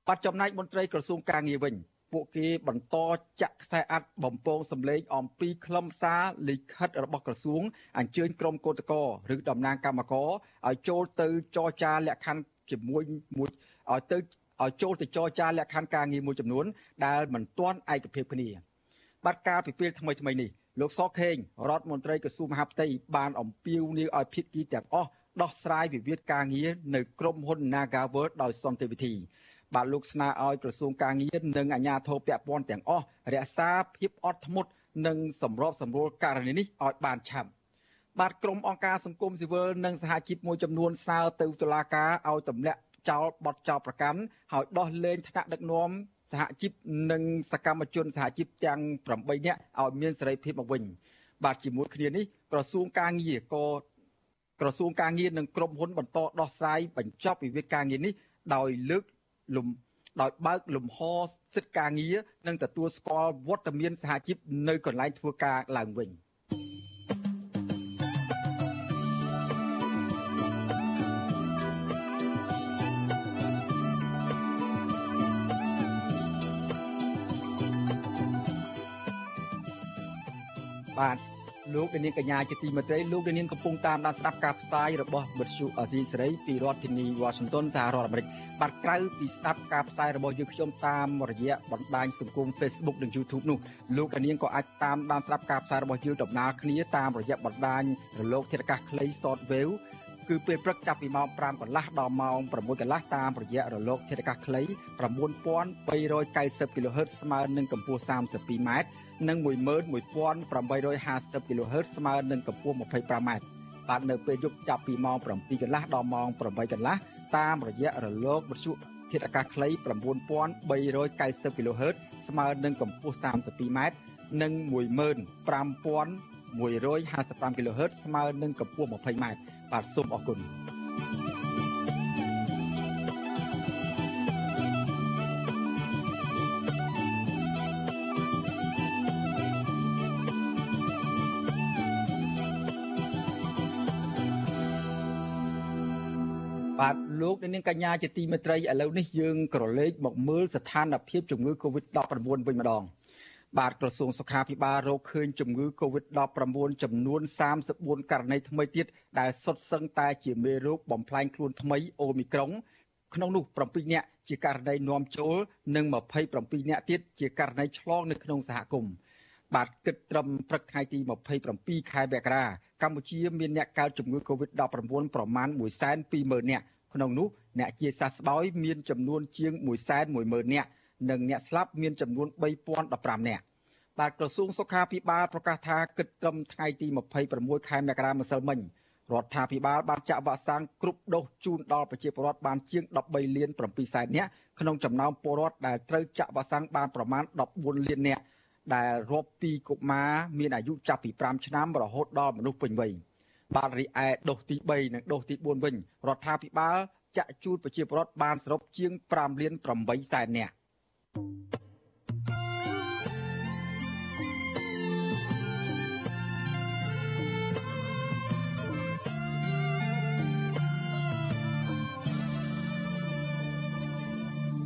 បាត់ចំណែកមន្ត្រីក្រសួងការងារវិញ ពួកគេបន្តចាក់ខ្សែអាត់បំពងសម្លេងអំពីខ្លឹមសារលិខិតរបស់ក្រសួងអញ្ជើញក្រុមកោតក្រឬតំណាងកម្មករឲ្យចូលទៅចរចាលក្ខខណ្ឌជាមួយមួយឲ្យទៅឲ្យចូលទៅចរចាលក្ខខណ្ឌការងារមួយចំនួន ដែលមិនទាន់ឯកភាពគ្នាបាត់ការពីពេលថ្មីថ្មីនេះលោកសខេងរដ្ឋមន្ត្រីក្រសួងមហាផ្ទៃបានអំពាវនាវឲ្យភាគីទាំងអស់ដោះស្រាយវិវាទការងារនៅក្រុមហ៊ុន Nagaworld ដោយសន្តិវិធី បាទលោកស្នើឲ្យក្រសួងការងារនិងអាជ្ញាធរពាក់ព័ន្ធទាំងអស់រក្សាភាពអត់ធ្មត់និងសម្របសម្រួលករណីនេះឲ្យបានឆាប់បាទក្រុមអង្គការសង្គមស៊ីវិលនិងសហជីពមួយចំនួនស្នើទៅតុលាការឲ្យទម្លាក់ចោលបទចោលប្រកាន់ហើយដោះលែងថ្នាក់ដឹកនាំសហជីពនិងសកម្មជនសហជីពទាំង8នាក់ឲ្យមានសេរីភាពមកវិញបាទជាមួយគ្នានេះក្រសួងការងារក៏ក្រសួងការងារនិងក្រុមហ៊ុនបន្តដោះស្រាយបញ្ចប់វិវាទការងារនេះដោយលើក លំដោយបើកលំហសិទ្ធិការងារនិងទទួលស្គាល់វត្តមានសហជីពនៅកន្លែងធ្វើការឡើងវិញ។បាទ លោកនាងកញ្ញាជាទីមេត្រីលោកនាងកំពុងតាមដានស្ដាប់ការផ្សាយរបស់វិទ្យុអាស៊ីសេរីពីរដ្ឋធានី Washington សហរដ្ឋអាមេរិកបាទក្រៅពីស្ដាប់ការផ្សាយរបស់យើងខ្ញុំតាមរយៈបណ្ដាញសង្គម Facebook និង YouTube នោះលោកនាងក៏អាចតាមដានស្ដាប់ការផ្សាយរបស់យើងដំណើរគ្នាតាមរយៈបណ្ដាញរលកធាតុអាកាសខ្លី Shortwave គឺពេលព្រឹកចាប់ពីម៉ោង5កន្លះដល់ម៉ោង6កន្លះតាមរយៈរលកធាតុអាកាសខ្លី9390 kHz ស្មើនឹងកម្ពស់ 32m និង11850 kHz ស្មើនឹងកម្ពស់ 25m បាទនៅពេលយប់ចាប់ពីម៉ោង7កន្លះដល់ម៉ោង8កន្លះតាមរយៈរលកវិទ្យុធាតុអាកាសខ្លី9390 kHz ស្មើនឹងកម្ពស់ 32m និង15155 kHz ស្មើនឹងកម្ពស់ 20m បាទសូមអរគុណ បាទលោកនាងកញ្ញាជាទីមេត្រីឥឡូវនេះយើងក្រឡេកមកមើលស្ថានភាពជំងឺ Covid-19 វិញម្ដងបាទក្រសួងសុខាភិបាលរកឃើញជំងឺ Covid-19 ចំនួន34ករណីថ្មីទៀតដែលសុទ្ធសឹងតែជាមេរោគបំផ្លែងខ្លួនថ្មីអូមីក្រុងក្នុងនោះ7នាក់ជាករណីនាំចូលនិង27នាក់ទៀតជាករណីឆ្លងនៅក្នុងសហគមន៍ បាទគិតត្រឹមព្រឹកថ្ងៃទី27ខែមករាកម្ពុជាមានអ្នកកើតជំងឺ Covid-19 ប្រមាណ120,000នាក់ក្នុងនោះអ្នកជាសះស្បើយមានចំនួនជាង110,000នាក់និងអ្នកស្លាប់មានចំនួន3015នាក់បាទក្រសួងសុខាភិបាលប្រកាសថាគិតត្រឹមថ្ងៃទី26ខែមករាម្សិលមិញរដ្ឋាភិបាលបានចាក់វ៉ាក់សាំងគ្រប់ដូសជូនដល់ប្រជាពលរដ្ឋបានជាង13លាន7សែននាក់ក្នុងចំណោមពលរដ្ឋដែលត្រូវចាក់វ៉ាក់សាំងបានប្រមាណ14លាននាក់ ដែលរាប់ពីកុមារមានអាយុចាប់ពី5ឆ្នាំរហូតដល់មនុស្សពេញវ័យបាទរីឯដូសទី3និងដូសទី4វិញរដ្ឋាភិបាលចាក់ជូនប្រជាពលរដ្ឋបានសរុបជាង5លាន8សែននាក់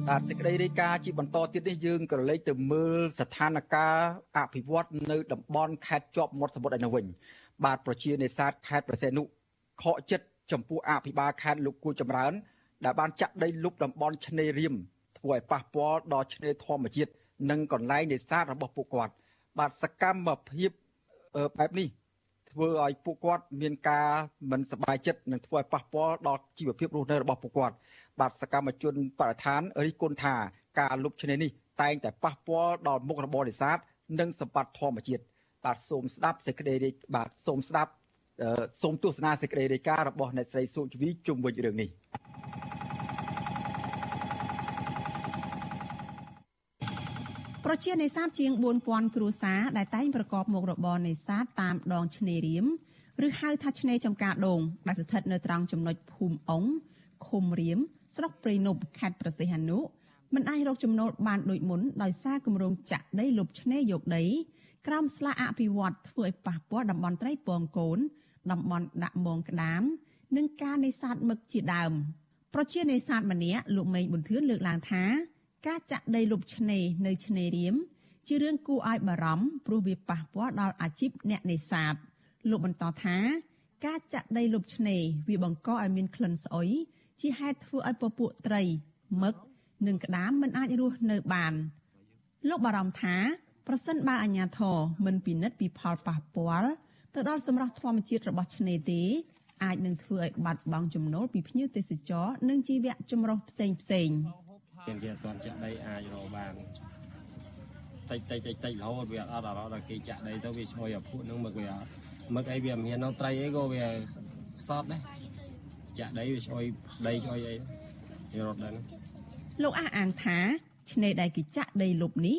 បាទសេចក្តីរាយការណ៍ជាបន្តទៀតនេះយើងក៏លេចទៅមើលស្ថានភាពអភិវឌ្ឍនៅតំបន់ខេត្តជាប់មាត់សមុទ្រឯនោះវិញបាទប្រជានេសាទខេត្តប្រសេនុខកចិត្តចំពោះអភិបាលខេត្តលោកគូចម្រើន ដែលបានចាក់ដីលុបតំបន់ឆ្នេររៀមធ្វើឲ្យប៉ះពាល់ដល់ឆ្នេរធម្មជាតិនិងកន្លែងនេសាទរបស់ពួកគាត់ បាទសកម្មភាពបែបនេះ ធ្វើឲ្យពួកគាត់មានការមិនសប្បាយចិត្តនិងធ្វើឲ្យប៉ះពាល់ដល់ជីវភាពរស់នៅរបស់ពួកគាត់បាទសកម្មជនបរិស្ថានរិះគន់ថាការលុបឆ្នេរនេះតែងតែប៉ះពាល់ដល់មុខរបរនេសាទនិងសម្បត្តិធម្មជាតិបាទសូមស្ដាប់សេចក្តីរាយបាទសូមស្ដាប់សូមទស្សនាសេចក្តីរាយការណ៍របស់អ្នកស្រីសុជីវីជុំវិញរឿងនេះ ប្រជានេសាទជាង4000គ្រួសារដែលតែងប្រកបមុខរបរនេសាទតាមដងឆ្នេររៀមឬហៅថាឆ្នេរចំការដូងដែលស្ថិតនៅត្រង់ចំណុចភូមិអុងឃុំរៀមស្រុកព្រៃនប់ខេត្តប្រសិទ្ធនុមិនអាចរកចំណូលបានដូចមុនដោយសារគម្រោងចាក់ដីលុបឆ្នេរយកដីក្រោមស្លាកអភិវឌ្ឍធ្វើឲ្យប៉ះពាល់តំបន់ត្រីពងកូនតំបន់ដាក់មងក្តាម និងការនេសាទមឹកជាដើម ប្រជានេសាទម្នាក់លោកមេងប៊ុនធឿនលើកឡើងថា ការចាក់ដីលុបឆ្នេរនៅឆ្នេររៀមជារឿងគួរឲ្យបារម្ភព្រោះវាប៉ះពាល់ដល់អាជីពអ្នកនេសាទលោកបន្តថាការចាក់ដីលុបឆ្នេរវាបង្កឲ្យមានក្លិនស្អុយជាហេតុធ្វើឲ្យពពួកត្រីមឹកនិងក្តាមមិនអាចរស់នៅបាន លោកបារម្ភថាប្រសិនបើអាជ្ញាធរមិនពិនិត្យពីផលប៉ះពាល់ទៅដល់សម្រស់ធម្មជាតិរបស់ឆ្នេរទេអាចនឹងធ្វើឲ្យបាត់បង់ចំណូលពីភ្ញៀវទេសចរនិងជីវៈចម្រុះផ្សេងផ្សេង គេគេអត់ទាន់ចាក់ដីអាចរកបានតិចតិចតិចតិចរហូតវាអត់ដល់ដល់គេចាក់ដីទៅវាឈ្ងុយអាភក់នឹងមកវាមកអីវាមាននៅត្រីអីក៏វាសតដែរចាក់ដីវាឈ្ងុយដីឈ្ងុយអីវារត់ដែរលោកអះអាងថាឆ្នេរដែលគេចាក់ដីលុបនេះ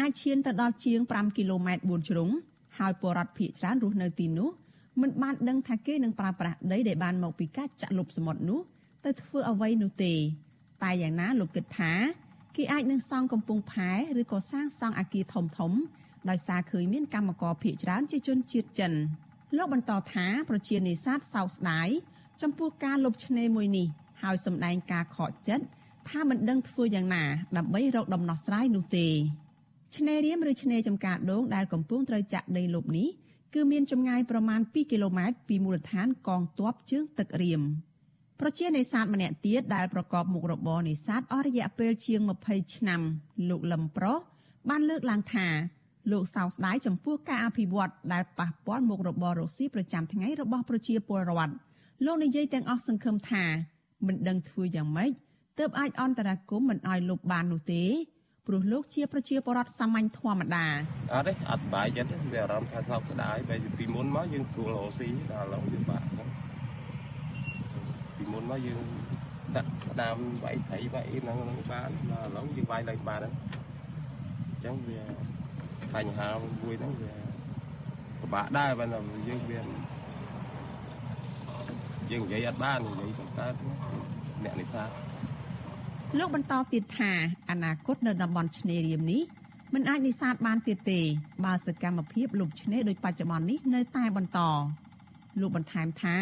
អាចឈានទៅដល់ជាង5គីឡូម៉ែត្រ4ជ្រុងហើយពលរដ្ឋភៀសច្រើនរស់នៅទីនោះមិនបានដឹងថាគេនឹងប្រើប្រាស់ដីដែលបានមកពីការចាក់លុបសមុទ្រនោះទៅធ្វើអ្វីនោះទេ តែយ៉ាងណាលោកគិតថាគេអាចនឹងសង់កំពង់ផែឬក៏សាងសង់អគារធំធំដោយសារឃើញមានកម្មករភៀសច្រើនជាជនជាតិចិនលោកបន្តថាប្រជានេសាទសោកស្ដាយចំពោះការលុបឆ្នេរមួយនេះហើយសម្ដែងការខកចិត្តថាមិនដឹងធ្វើយ៉ាងណាដើម្បីរកដំណោះស្រាយនោះទេឆ្នេររៀមឬឆ្នេរចំការដូងដែលកំពុងត្រូវចាក់ដីលុបនេះគឺមានចម្ងាយប្រមាណ2គីឡូម៉ែត្រពីមូលដ្ឋានកងទ័ពជើងទឹករៀម ប្រជានេសាទម្នាក់ទៀតដែលប្រកបមុខរបរនេសាទអស់រយៈពេលជាង20ឆ្នាំ លោកលឹមប្រុសបានលើកឡើងថាលោកសោកស្ដាយចំពោះការអភិវឌ្ឍដែលប៉ះពាល់មុខរបររកស៊ីប្រចាំថ្ងៃរបស់ប្រជាពលរដ្ឋលោកនិយាយទាំងអស់សង្ឃឹមថាមិនដឹងធ្វើយ៉ាងម៉េចទើបអាចអន្តរាគមន៍មិនឲ្យលុបបាននោះទេព្រោះលោកជាប្រជាពលរដ្ឋសាមញ្ញធម្មតាអត់ទេអត់បាយចិត្តទេវាអារម្មណ៍ថាសោកស្ដាយបែរពីមុនមកយើងស្រួលរស់ស៊ីដល់ឥឡូវយើងបាក់ហ្នឹង ពីមុនមកយើងដាក់ក្តាមវាយត្រីវាយហ្នឹងហ្នឹងបានដល់ឥឡូវយើងវាយឡើងបានហ្នឹងអញ្ចឹងវាបញ្ហាមួយហ្នឹងវាពិបាកដែរបើយើងវាយើងនិយាយអត់បាននិយាយទៅកើតអ្នកនេសាទលោកបន្តទៀតថាអនាគតនៅតំបន់ឆ្នេររៀមនេះមិនអាចនេសាទបានទៀតទេបើសកម្មភាពលុបឆ្នេរដូចបច្ចុប្បន្ននេះនៅតែបន្តលោកបន្ថែមថា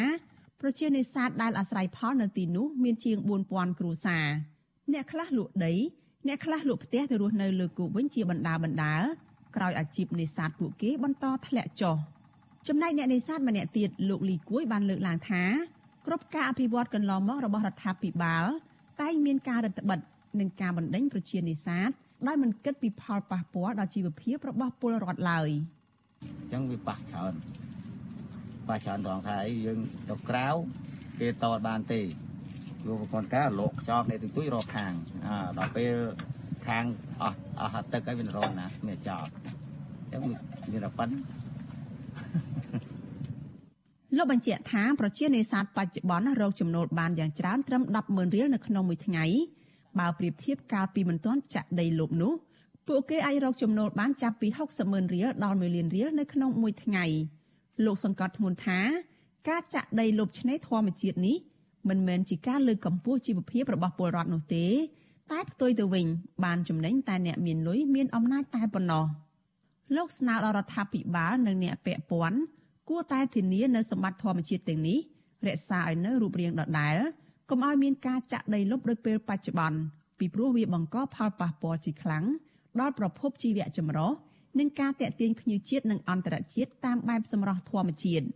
ប្រជានេសាទដែលអាស្រ័យផលនៅទីនោះមានជាង4000គ្រួសារអ្នកខ្លះលក់ដីអ្នកខ្លះលក់ផ្ទះទៅរស់នៅលើគោកវិញជាបណ្ដាបណ្ដាក្រោយអាជីពនេសាទពួកគេបន្តធ្លាក់ចុះចំណែកអ្នកនេសាទម្នាក់ទៀតលោកលីគួយបានលើកឡើងថាគ្រប់ការអភិវឌ្ឍកន្លងមករបស់រដ្ឋាភិបាលតែងមានការរឹតបន្តឹងនិងការបណ្ដេញប្រជានេសាទដោយមិនគិតពីផលប៉ះពាល់ដល់ជីវភាពរបស់ពលរដ្ឋឡើយអញ្ចឹងវាប៉ះច្រើន ប៉ះច្រើនត្រង់ថាអីយើងទៅក្រៅគេតតបានទេលោកប្រព័ន្ធការលោកខ្ចប់នៅទីទួយរកខាងអាដល់ពេលខាងអស់អស់ទឹកហើយវារត់ណាមានចោលអញ្ចឹងមានតែប៉ុណ្្នឹងលោកបញ្ជាក់ថាប្រជានេសាទបច្ចុប្បន្នរកចំណូលបានយ៉ាងច្រើនត្រឹម100000រៀលនៅក្នុងមួយថ្ងៃបើប្រៀបធៀបកាលពីមិនទាន់ចាក់ដីលុបនោះពួកគេអាចរកចំណូលបានចាប់ពី600,000រៀលដល់1លានរៀលនៅក្នុងមួយថ្ងៃ លោកសង្កត់ធ្ងន់ថា ការចាក់ដីលុបឆ្នេរធម្មជាតិនេះមិនមែនជាការលើកកម្ពស់ជីវភាពរបស់ពលរដ្ឋនោះទេតែផ្ទុយទៅវិញ បានចំណេញតែអ្នកមានលុយមានអំណាចតែប៉ុណ្ណោះលោកស្នើដល់រដ្ឋាភិបាលនិងអ្នកពាក់ព័ន្ធគួរតែធានានៅសម្បត្តិធម្មជាតិទាំងនេះរក្សាឲ្យនៅរូបរាងដដែលកុំឲ្យមានការចាក់ដីលុបដោយពេលបច្ចុប្បន្នពីព្រោះវាបង្កផលប៉ះពាល់ជាខ្លាំងដល់ប្រភពជីវៈចម្រុះ និងការតេទៀងភ្ញៀវជាតិនិងអន្តរជាតិតាមបែបសម្រស់ធម្មជាតិ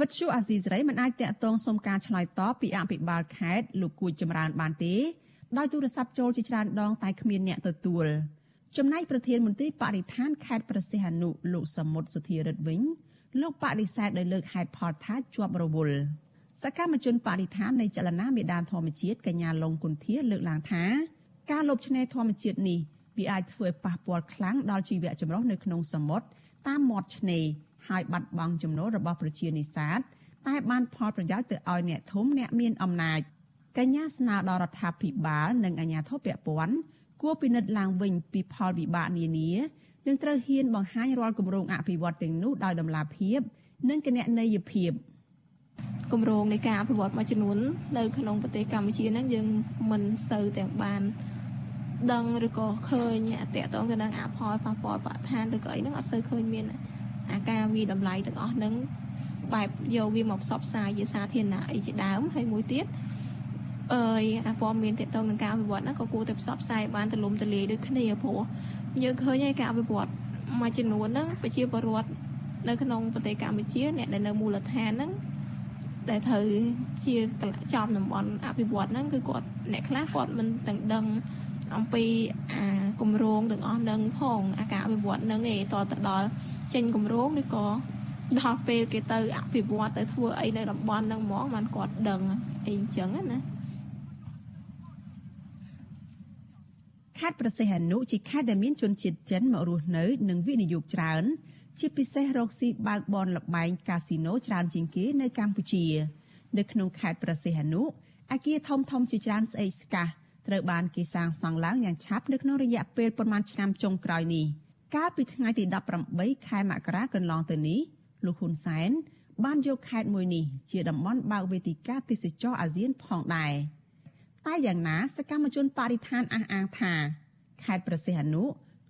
វិទ្យុអាស៊ីសេរីមិនអាចតាក់ទងសុំការឆ្លើយតបពីអភិបាលខេត្តលោកគួចចម្រើនបានទេដោយទូរស័ព្ទចូលជាច្រើនដងតែគ្មានអ្នកទទួលចំណែកប្រធានមន្ត្រីបរិស្ថានខេត្តប្រសិទ្ធអនុលោកសមុទ្រសុធារិទ្ធវិញលោកបដិសេធដោយលើកហេតុផលថាជាប់រវល់សកម្មជនបរិស្ថាននៃចលនាមេដានធម្មជាតិកញ្ញាលងគុន្ធាលើកឡើងថាការលុបឆ្នេរធម្មជាតិនេះ វាអាចធ្វើឲ្យប៉ះពាល់ខ្លាំងដល់ជីវៈចម្រុះនៅក្នុងសមុទ្រតាមមាត់ឆ្នេរហើយបាត់បង់ចំណូលរបស់ប្រជានេសាទតែបានផលប្រយោជន៍ទៅឲ្យអ្នកធំអ្នកមានអំណាចកញ្ញាស្នើដល់រដ្ឋាភិបាលនិងអាជ្ញាធរពាក់ព័ន្ធគួរពិនិត្យឡើងវិញពីផលវិបាកនានានឹងត្រូវហ៊ានបង្ហាញរាល់គម្រោងអភិវឌ្ឍទាំងនោះដោយតម្លាភាពនិងគណនេយ្យភាពគម្រោងនៃការអភិវឌ្ឍមួយចំនួននៅក្នុងប្រទេសកម្ពុជាហ្នឹងយើងមិនសូវទាំងបាន ដឹងឬក៏ឃើញតកតងទៅនឹងអផលប៉ះពាល់បរិស្ថានឬក៏អីហ្នឹងអត់សូវឃើញមានអាការវាតម្លៃទាំងអស់ហ្នឹងបែបយកវាមកផ្សព្វផ្សាយជាសាធារណៈអីជាដើមហើយមួយទៀតអើយអាព័ត៌មានតកតងនឹងការអភិវឌ្ឍហ្នឹងក៏គួរតែផ្សព្វផ្សាយបានទូលំទូលាយដូចគ្នាព្រោះយើងឃើញហើយការអភិវឌ្ឍមួយចំនួនហ្នឹងប្រជាពលរដ្ឋនៅក្នុងប្រទេសកម្ពុជាអ្នកដែលនៅមូលដ្ឋានហ្នឹងដែលត្រូវជាចំតំបន់អភិវឌ្ឍហ្នឹងគឺគាត់អ្នកខ្លះគាត់មិនទាំងដឹង អំពីអាគម្រោងទាំងអស់នឹងផងអាការអភិវឌ្ឍនឹងឯតទៅដល់ចេញគម្រោងឬក៏ដល់ពេលគេទៅអភិវឌ្ឍទៅធ្វើអីនៅតំបន់ហ្នឹងហ្មងបានគាត់ដឹងអីអញ្ចឹងណាខេត្តប្រសេះអនុជាខេត្តដែលមានជនជាតិចិនមករស់នៅនិងវិនិយោគច្រើន ជាពិសេសរកស៊ីបើកបនលបែងកាស៊ីណូច្រើនជាងគេនៅកម្ពុជា នៅក្នុងខេត្តប្រសេះអនុអាគារធំធំជាច្រើនស្អេកស្កះ ត្រូវបានគេសាងសង់ឡើងយ៉ាងឆាប់នៅក្នុងរយៈពេលប្រមាណឆ្នាំចុងក្រោយនេះកាលពីថ្ងៃទី18ខែមករាកន្លងទៅនេះលោកហ៊ុនសែនបានយកខេត្តមួយនេះជាតំបន់បើកវេទិកាទេសចរអាស៊ានផងដែរតែយ៉ាងណាសកម្មជនបរិស្ថានអះអាងថាខេត្តប្រសិទ្ធអនុ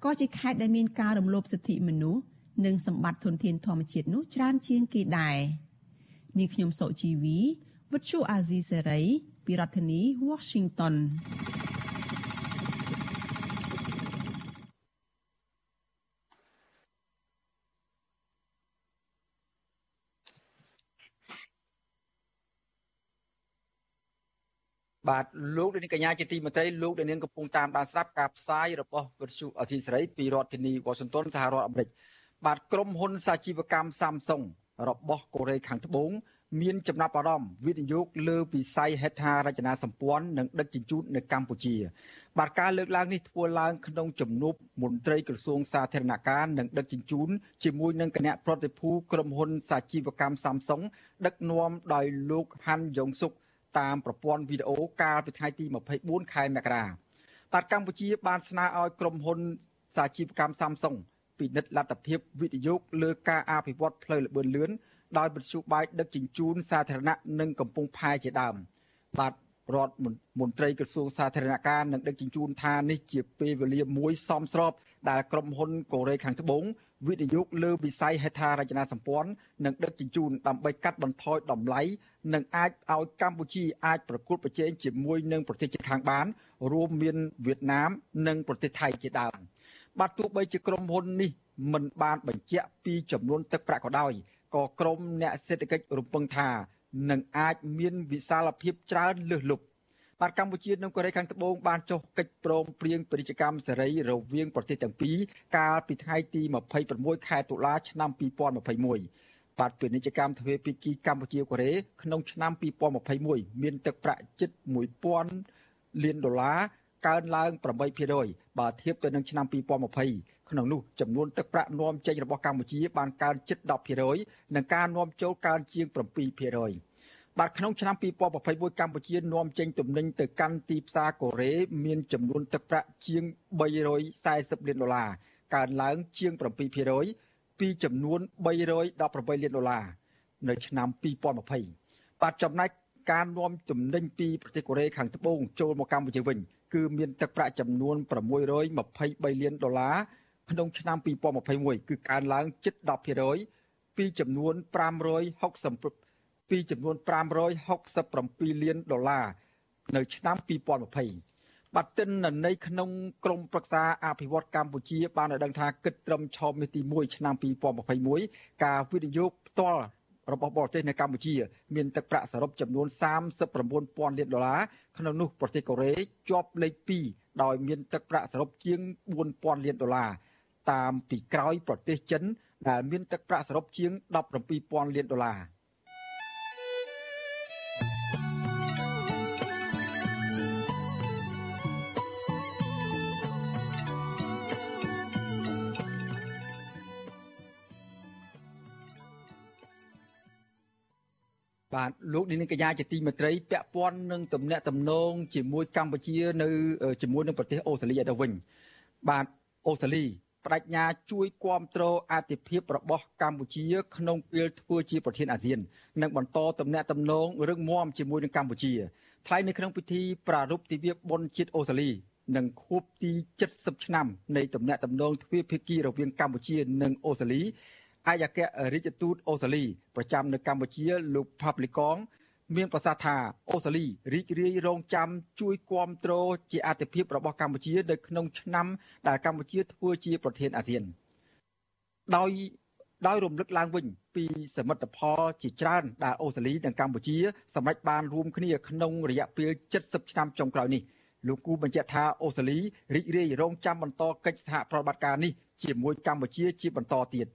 ក៏ជាខេត្តដែលមានការរំលោភសិទ្ធិមនុស្សនិងសម្បត្តិធនធានធម្មជាតិនោះច្រើនជាងគេដែរនាងខ្ញុំសុជីវីវិទ្យុអាស៊ីសេរី ពីរដ្ឋធានី Washington បាទលោកនាងកញ្ញាជាទីមេត្រីលោកនាងកំពុងតាមដានស្រាប់ការផ្សាយរបស់វិទ្យុអសីសេរីពីរដ្ឋធានីវ៉ាស៊ីនតោនសហរដ្ឋអាមេរិកបាទក្រុមហ៊ុនសាជីវកម្ម Samsung របស់កូរ៉េខាងត្បូង មានចំណាប់អារម្មណ៍វិនិយោគលើវិស័យហេដ្ឋារចនាសម្ព័ន្ធនិងដឹកជញ្ជូននៅកម្ពុជាបាទការលើកឡើងនេះធ្វើឡើងក្នុងជំនួបមន្ត្រីក្រសួងសាធារណការនិងដឹកជញ្ជូនជាមួយនឹងគណៈប្រតិភូក្រុមហ៊ុនសាជីវកម្ម Samsung ដឹកនាំដោយលោកហាន់យ៉ុងសុកតាមប្រព័ន្ធវីដេអូកាលពីថ្ងៃទី24ខែមករាបាទកម្ពុជាបានស្នើឲ្យក្រុមហ៊ុនសាជីវកម្ម Samsung ពិនិត្យលទ្ធភាពវិនិយោគលើការអភិវឌ្ឍផ្លូវល្បឿនលឿន ដោយវិទ្យុបាយដឹកជញ្ជូនសាធារណៈនិងកំពង់ផែជាដើមបាទរដ្ឋមន្ត្រីក្រសួងសាធារណការនិងដឹកជញ្ជូនថានេះជាពេលវេលាមួយសមស្របដែលក្រុមហ៊ុនកូរ៉េខាងត្បូងវិនិយោគលើវិស័យហេដ្ឋារចនាសម្ព័ន្ធនិងដឹកជញ្ជូនដើម្បីកាត់បន្ថយតម្លៃនិងអាចឲ្យកម្ពុជាអាចប្រកួតប្រជែងជាមួយនឹងប្រទេសជិតខាងបាន រួមមានវៀតណាម និងប្រទេសថៃជាដើមបាទទោះបីជាក្រុមហ៊ុននេះមិនបានបញ្ជាក់ពីចំនួនទឹកប្រាក់ក៏ដោយ ក៏ក្រមអ្នកសេដ្ឋកិច្ចរំពឹងថានឹងអាចមានវិសាលភាពច្រើនលើសលប់បាទកម្ពុជានិងកូរ៉េខាងត្បូងបានចុះកិច្ចព្រមព្រៀងពាណិជ្ជកម្មសេរីរវាងប្រទេសទាំងពីរកាលពីថ្ងៃទី26ខែតុលាឆ្នាំ2021បាទពាណិជ្ជកម្មទ្វេភាគីកម្ពុជាកូរ៉េក្នុងឆ្នាំ2021មានទឹកប្រាក់ជិត1000លានដុល្លារ កើនឡើង8%បើធៀបទៅនឹងឆ្នាំ2020ក្នុងនោះចំនួនទឹកប្រាក់នាំចេញរបស់កម្ពុជាបានកើនជិត10%និងការនាំចូលកើនជាង7%បាទក្នុងឆ្នាំ2021កម្ពុជានាំចេញទំនិញទៅកាន់ទីផ្សារកូរ៉េមានចំនួនទឹកប្រាក់ជាង340លានដុល្លារកើនឡើងជាង7%ពីចំនួន318លានដុល្លារនៅឆ្នាំ2020បាទចំណែកការនាំទំនិញពីប្រទេសកូរ៉េខាងត្បូងចូលមកកម្ពុជាវិញ គឺមានទឹកប្រាក់ចំនួន623លានដុល្លារក្នុងឆ្នាំ2021គឺកើនឡើងជិត10%ពីចំនួន560ពីចំនួន567លានដុល្លារនៅឆ្នាំ2020បាត់ទិន្នន័យក្នុងក្រមប្រឹក្សាអភិវឌ្ឍកម្ពុជាបានឲ្យដឹងថាគិតត្រឹមឆមាសទី1ឆ្នាំ2021ការវិនិយោគផ្ទាល់ របស់បរទេសនៅកម្ពុជាមានទឹកប្រាក់សរុបចំនួន39,000លានដុល្លារក្នុងនោះប្រទេសកូរ៉េជាប់លេខ2ដោយមានទឹកប្រាក់សរុបជាង4,000លានដុល្លារតាមពីក្រោយប្រទេសចិនដែលមានទឹកប្រាក់សរុបជាង17,000លានដុល្លារ បាទលោកនាងកញ្ញាជាទីមេត្រីពាក់ព័ន្ធនឹងទំនាក់ទំនងជាមួយកម្ពុជានៅជាមួយនឹងប្រទេសអូស្ត្រាលីទៅវិញបាទអូស្ត្រាលីបដិញ្ញាជួយគ្រប់គ្រងអធិភាពរបស់កម្ពុជា ក្នុងពេលធ្វើជាប្រធានអាស៊ាននិងបន្តទំនាក់ទំនងរឹងមាំជាមួយនឹងកម្ពុជាថ្លែងនៅក្នុងពិធីប្រារព្ធទិវាបុណ្យជាតិអូស្ត្រាលីនិងខួបទី70ឆ្នាំនៃទំនាក់ទំនងទ្វេភាគីរវាងកម្ពុជានិងអូស្ត្រាលី អាយគ្គរាជទូតអូស្ត្រាលីប្រចាំនៅកម្ពុជាលោកផាប់លីកងមានប្រសាសន៍ថាអូស្ត្រាលីរីករាយរងចាំជួយគាំទ្រជាអធិភាពរបស់កម្ពុជានៅក្នុងឆ្នាំដែលកម្ពុជាធ្វើជាប្រធានអាស៊ានដោយដោយរំលឹកឡើងវិញពីសមិទ្ធផលជាច្រើនដែលអូស្ត្រាលីនិងកម្ពុជាសម្រេចបានរួមគ្នាក្នុងរយៈពេល70ឆ្នាំចុងក្រោយនេះលោកគូបញ្ជាក់ថាអូស្ត្រាលីរីករាយរងចាំបន្តកិច្ចសហប្រតិបត្តិការនេះជាមួយកម្ពុជាជាបន្តទៀត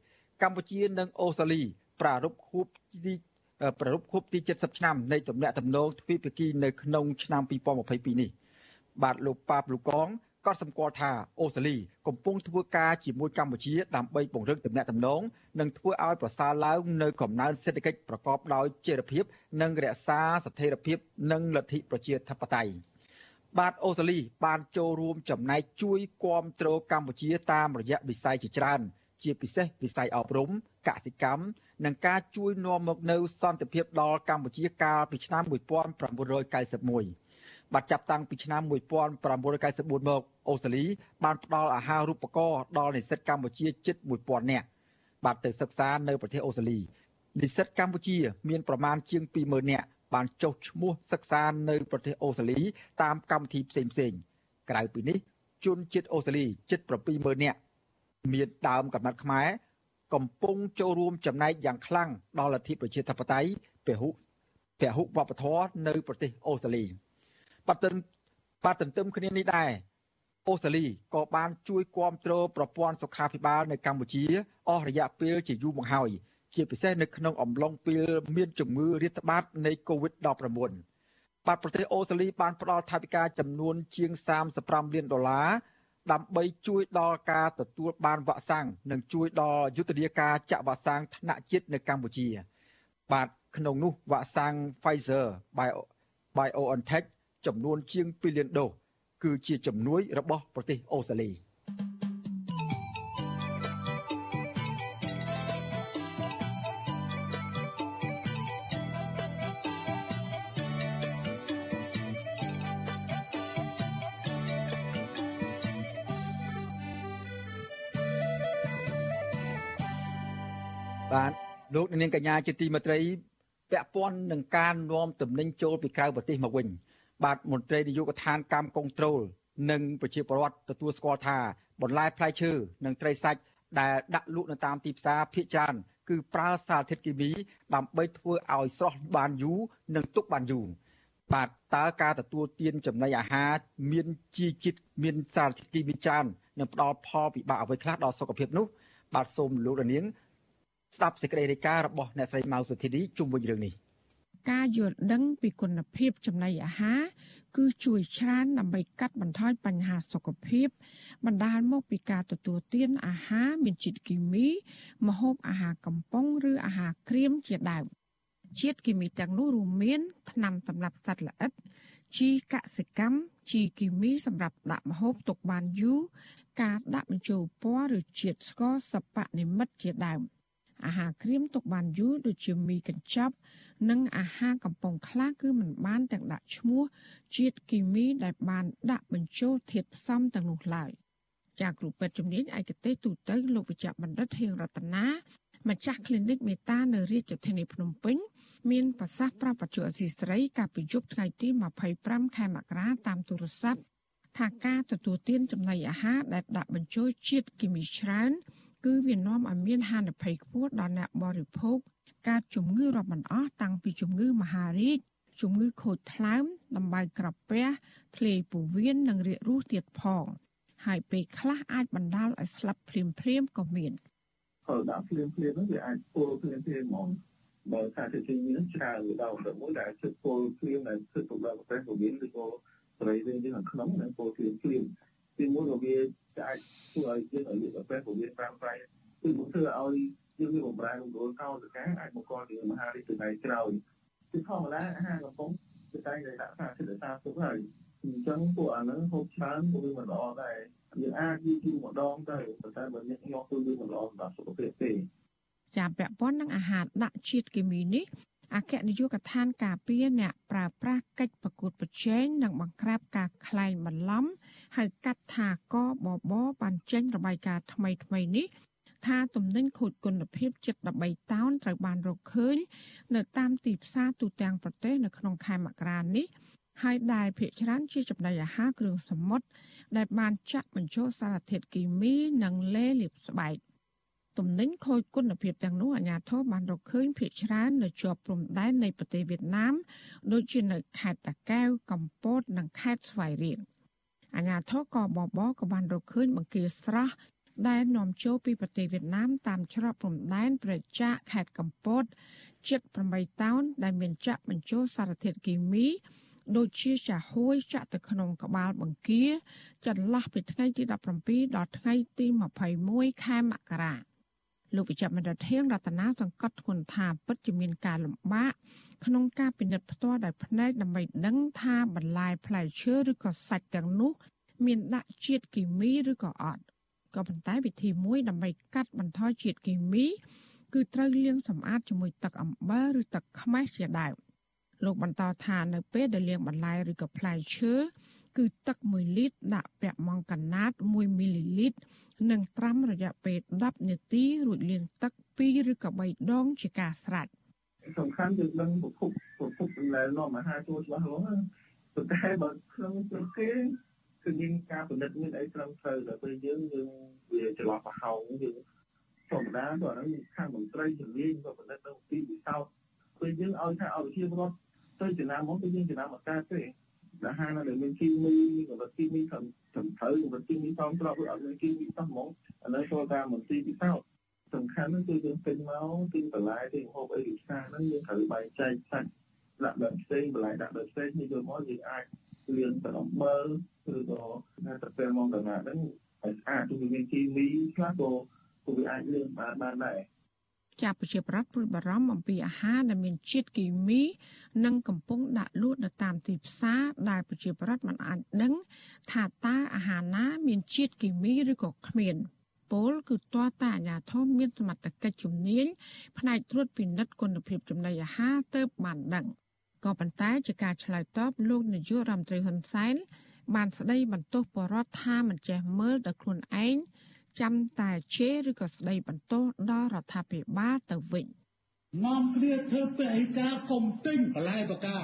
កម្ពុជានិងអូស្ត្រាលីប្រារព្ធខួបទីប្រារព្ធខួបទី70ឆ្នាំនៃទំនាក់ទំនងទ្វេភាគីនៅក្នុងឆ្នាំ2022នេះបាទលោកប៉ាបលូកងក៏សម្គាល់ថាអូស្ត្រាលីកំពុងធ្វើការជាមួយកម្ពុជាដើម្បីពង្រឹងទំនាក់ទំនងនិងធ្វើឲ្យប្រសើរឡើងនៅកំណើនសេដ្ឋកិច្ចប្រកបដោយចីរភាព និងរក្សាស្ថិរភាពនិងលទ្ធិប្រជាធិបតេយ្យបាទអូស្ត្រាលីបានចូលរួមចំណែកជួយគាំទ្រកម្ពុជាតាមរយៈវិស័យជាច្រើន ជាពិសេសវិស័យអប់រំកសិកម្មនិងការជួយនាំមកនូវសន្តិភាពដល់កម្ពុជាកាលពីឆ្នាំ1991បាទចាប់តាំងពីឆ្នាំ1994មកអូស្ត្រាលីបានផ្ដល់អាហារូបករណ៍ដល់និស្សិតកម្ពុជាជិត1000នាក់បាទទៅសិក្សានៅប្រទេសអូស្ត្រាលីនិស្សិតកម្ពុជា មានប្រមាណជាង20000នាក់បានចុះឈ្មោះសិក្សានៅប្រទេសអូស្ត្រាលីតាមកម្មវិធីផ្សេងៗក្រៅពីនេះជនជាតិអូស្ត្រាលីជិត70000នាក់ មានដើមកំណត់ខ្មែរកំពុងចូលរួមចំណែកយ៉ាងខ្លាំងដល់លទ្ធិប្រជាធិបតេយ្យពហុពហុវប្បធម៌នៅប្រទេសអូស្ត្រាលីបាត់ទិនបាត់ទន្ទឹមគ្នានេះដែរអូស្ត្រាលីក៏បានជួយគ្រប់គ្រងប្រព័ន្ធសុខាភិបាលនៅកម្ពុជាអស់រយៈពេលជាយូរមកហើយជាពិសេសនៅក្នុងអំឡុងពេលមានជំងឺរាតត្បាតនៃ COVID-19 បាទប្រទេសអូស្ត្រាលីបានផ្ដល់ថវិកាចំនួនជាង35លានដុល្លារ ដើម្បីជួយដល់ការទទួលបានវ៉ាក់សាំងនិងជួយដល់យុទ្ធនាការចាក់វ៉ាក់សាំងថ្នាក់ជាតិនៅកម្ពុជា បាទក្នុងនោះវ៉ាក់សាំង Pfizer BioNTech ចំនួនជាង2លានដូសគឺជាជំនួយរបស់ប្រទេសអូស្ត្រាលី លោកនាងកញ្ញាជាទីមេត្រីពាក់ព័ន្ធនឹងការនាំទំនិញចូលពីក្រៅប្រទេសមកវិញ បាទមន្ត្រីនយោបាយកឋានកម្មកុងត្រូលនិងប្រជាពលរដ្ឋទទួលស្គាល់ថាបន្លែផ្លែឈើនិងត្រីសាច់ដែលដាក់លក់នៅតាមទីផ្សារភាគច្រើនគឺប្រើសារធាតុគីមីដើម្បីធ្វើឲ្យស្រស់បានយូរនិងទុកបានយូរបាទតើការទទួលទានចំណីអាហារមានជីជាតិមានសារធាតុគីមីច្រើននិងផ្ដល់ផលពិបាកអ្វីខ្លះដល់សុខភាពនោះបាទសូមលោកនាង ស្ដាប់សេចក្តីរាយការណ៍របស់អ្នកស្រីម៉ៅសុធីនីជុំវិញរឿងនេះការយល់ដឹងពីគុណភាពចំណីអាហារគឺជួយច្រើនដើម្បីកាត់បន្ថយបញ្ហាសុខភាពបណ្ដាលមកពីការទទួលទានអាហារមានជាតិគីមីម្ហូបអាហារកំប៉ុងឬអាហារក្រៀមជាដើមជាតិគីមីទាំងនោះរួមមានថ្នាំសម្រាប់សត្វល្អិតជីកសិកម្មជីគីមីសម្រាប់ដាក់ម្ហូបទុកបានយូរការដាក់បញ្ចូលពណ៌ឬជាតិស្ករសពនិមិត្តជាដើម។ អាហារក្រៀមទុកបានយូរដូចជាមីកញ្ចប់ និងអាហារកំប៉ុងខ្លះគឺមិនបានទាំងដាក់ឈ្មោះជាតិគីមីដែលបានដាក់បញ្ចូលធាតុផ្សំទាំងនោះឡើយចាគ្រូពេទ្យជំនាញឯកទេសទូទៅលោកវិជ្ជបណ្ឌិតហៀងរតនាម្ចាស់ clinic មេតានៅរាជធានីភ្នំពេញមានប្រសាសន៍ប្រាប់បច្ចុប្បន្នអសីស្រីកាលពីយប់ថ្ងៃទី25ខែមករាតាមទូរស័ព្ទថាការទទួលទានចំណីអាហារដែលដាក់បញ្ចូលជាតិគីមីច្រើន គឺវានាំឲ្យមានហានិភ័យខ្ពស់ដល់អ្នកបរិភោគកើតជំងឺរាប់មិនអស់តាំងពីជំងឺមហារីកជំងឺខូចថ្លើមដំបៅក្រពះធ្លាយពោះវៀននិងរាគរូសទៀតផង ហើយពេលខ្លះអាចបណ្ដាលឲ្យស្លាប់ភ្លាមភ្លាមក៏មាន kalau ដាក់ភ្លាមភ្លាមនោះវាអាចពុលភ្លាមភ្លាមហ្មងបើថាទៅទីនេះច្រើនដល់ទៅមួយដែលជិតពុលភ្លាមដែលជិតទៅដល់ប្រទេសពោះវៀនឬក៏សរីរាង្គយើងខាងក្នុងនឹងពុលភ្លាមភ្លាម ទីមួយក៏វាអាចធ្វើឲ្យយើងឲ្យយកពេលពវាប្រាំប្រៃគឺមកធ្វើឲ្យយើងមានបំរើក្នុងគោលកោសកាអាចបង្កជាមហារីកទៅក្រោយគឺធម្មតាអាហារកំពុងគឺតែតែដាក់សារចិត្តសារទុកហើយអញ្ចឹងពួកអាហ្នឹងហូបច្រើនពួកវាមិនល្អដែរយើងអាចយីយូរម្ដងទៅប៉ុន្តែបើអ្នកយកទៅវាមិនល្អសម្រាប់សុខភាពទេចាពាក់ព័ន្ធនឹងអាហារដាក់ជាតិគីមីនេះអគ្គនាយកដ្ឋានការពារអ្នកប្រើប្រាស់កិច្ចប្រកួតប្រជែងនិងបង្ក្រាបការក្លែងបន្លំ ហៅកាត់ថាកបបបានចេញរបាយការណ៍ថ្មីថ្មីនេះថាទំនិញខូចគុណភាពជិត13តោនត្រូវបានរកឃើញនៅតាមទីផ្សារទូទាំងប្រទេសនៅក្នុងខែមករានេះហើយដែលភាគច្រើនជាចំណីអាហារគ្រឿងសមុទ្រដែលបានចាក់បញ្ចូលសារធាតុគីមីនិងលេលាបស្បែកទំនិញខូចគុណភាពទាំងនោះអាជ្ញាធរបានរកឃើញភាគច្រើននៅជាប់ព្រំដែននៃប្រទេសវៀតណាមដូចជានៅខេត្តតាកែវកំពតនិងខេត្តស្វាយរៀង អាជ្ញាធរក៏បបក៏បានរកឃើញបង្គាស្រស់ដែលនាំចូលពីប្រទេសវៀតណាមតាមច្រកព្រំដែនប្រជាខេត្តកំពតជិត8តោនដែលមានចាក់បញ្ចូលសារធាតុគីមីដូចជាចាហួយចាក់ទៅក្នុងក្បាលបង្គាចន្លោះពីថ្ងៃទី17ដល់ថ្ងៃទី21ខែមករាលោកវិជ្ជបណ្ឌិតធៀងរតនាសង្កត់ធ្ងន់ថាពិតជាមានការលំបាក ក្នុងការពិនិត្យផ្ទាល់ដោយភ្នែកដើម្បីដឹងថាបន្លែផ្លែឈើឬក៏សាច់ទាំងនោះ មានដាក់ជាតិគីមីឬក៏អត់ក៏ប៉ុន្តែវិធីមួយដើម្បីកាត់បន្ថយជាតិគីមី គឺត្រូវលាងសម្អាតជាមួយទឹកអំបិលឬទឹកខ្មេះជាដើមលោកបន្តថានៅពេលដែលលាងបន្លែឬក៏ផ្លែឈើគឺទឹក1លីត្រដាក់ពាក់ម៉ង់កាណាត1មីលីលីត្រនិងត្រាំរយៈពេល10នាទីរួចលាងទឹក2ឬក៏3ដងជាការស្រេច សំខាន់យើងដឹងប្រភពប្រភពបន្លែនាំអាហារចូលច្បាស់លាស់ប៉ុន្តែបើក្នុងប្រទេសគេគឺមានការផលិតមានអីត្រឹមត្រូវដល់ពេលយើងយើងវាចន្លោះប្រហោងយើងធម្មតាទៅអាហ្នឹងខាងមន្ត្រីជំនាញក៏ផលិតនៅពីវិសោធពេលយើងឲ្យថាឲ្យវិជារដ្ឋទៅចំណាំមកគឺយើងចំណាំអត់កើតទេអាហារនៅមានគីមីកម្រិតគីមីត្រឹមត្រឹមត្រូវកម្រិតគីមីតាមស្របឬអត់មានគីមីសោះហ្មងអានេះចូលតាមមន្ត្រីវិសោធ សំខាន់គឺយើងពេញមកទីបន្លែទីម្ហូបអីវិសាហ្នឹងយើងត្រូវបែងចែកសាច់ដាក់ដល់ផ្សេងបន្លែដាក់ដល់ផ្សេងនេះយកមកយើងអាចលៀងទៅអំបិលឬក៏តែពេលមកដល់ណាហ្នឹងឲ្យស្អាតគឺមានគីមីខ្លះក៏ក៏វាអាចលៀងបានបានដែរចាប់ប្រជាប្រដ្ឋព្រួយបារម្ភអំពីអាហារដែលមានជាតិគីមី និងកំពុងដាក់លក់នៅតាមទីផ្សារដែលប្រជាប្រដ្ឋមិនអាចដឹង ថាតើអាហារណា មានជាតិគីមីឬក៏គ្មាន ពលគឺទាល់តែអាជ្ញាធរមានសមត្ថកិច្ចជំនាញផ្នែកត្រួតពិនិត្យគុណភាពចំណីអាហារទៅបានដឹងក៏ប៉ុន្តែជាការឆ្លើយតបលោកនាយករដ្ឋមន្ត្រីហ៊ុនសែនបានស្ដីបន្ទោសបរដ្ឋថាមិនចេះមើលដល់ខ្លួនឯងចាំតែជេរឬក៏ស្ដីបន្ទោសដល់រដ្ឋាភិបាលទៅវិញ នាំគ្នាធ្វើពហិការកុំទិញបន្លែបកា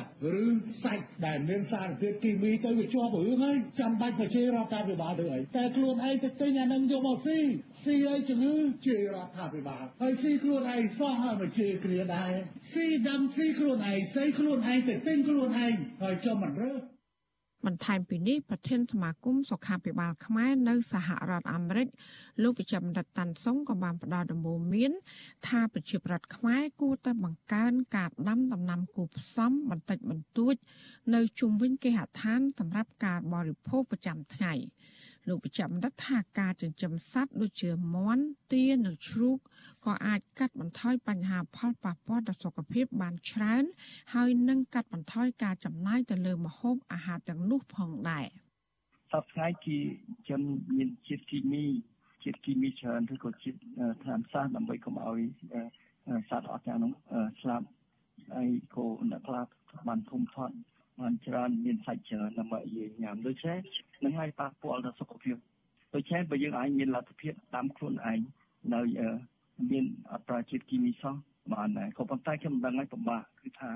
ឬសាច់ដែលមានសារធាតុគីមីទៅវាជាប់រឿងហើយចាំបាច់ប្រជារដ្ឋាភិបាលទៅអីតែខ្លួនឯងទៅទិញអានឹងយកមកស៊ីស៊ីឲ្យជំងឺជេររដ្ឋាភិបាលហើយស៊ីខ្លួនឯងសោះហើយមកជេរគ្នាដែរស៊ីដឹងស៊ីខ្លួនឯងស្អីខ្លួនឯងទៅទិញខ្លួនឯងហើយចុះមិនរើស បន្ថែមពីនេះប្រធានសមាគមសុខាភិបាលខ្មែរនៅសហរដ្ឋអាមេរិកលោកវិជ្ជបណ្ឌិតតាន់សុងក៏បានផ្ដល់ដំបូន្មាន ថាប្រជាប្រដ្ឋខ្មែរគួរតែបង្កើនការដាំដំណាំគូផ្សំបន្តិចបន្តួច នៅជុំវិញគេហដ្ឋានសម្រាប់ការបរិភោគប្រចាំថ្ងៃ លោកបញ្ជាក់បណ្ឌិតថាការចិញ្ចឹមសត្វដូចជាមាន់ទានិងជ្រូកក៏អាចកាត់បន្ថយបញ្ហាផលប៉ះពាល់ដល់សុខភាពបានច្រើន ហើយនឹងកាត់បន្ថយការចំណាយទៅលើម្ហូបអាហារទាំងនោះផងដែរសប្តាហ៍គេចិនមានជាតិគីមីជាតិគីមីច្រើនឬក៏ជាតិថ្នាំសាសដើម្បីកុំឲ្យសត្វអត់ទាំងនោះស្លាប់ហើយក៏អ្នកខ្លះបានធំធាត់បានច្រើនមានសាច់ច្រើនដើម្បីយើងញ៉ាំដូច្នេះនឹងឲ្យប៉ះពាល់ដល់សុខភាពដូច្នេះបើយើងអាចមានលទ្ធភាពតាមខ្លួនឯងនៅមានអត្រាជាតិគីមីសោះបានដែរក៏ប៉ុន្តែខ្ញុំមិនដឹងឲ្យពិបាកគឺថា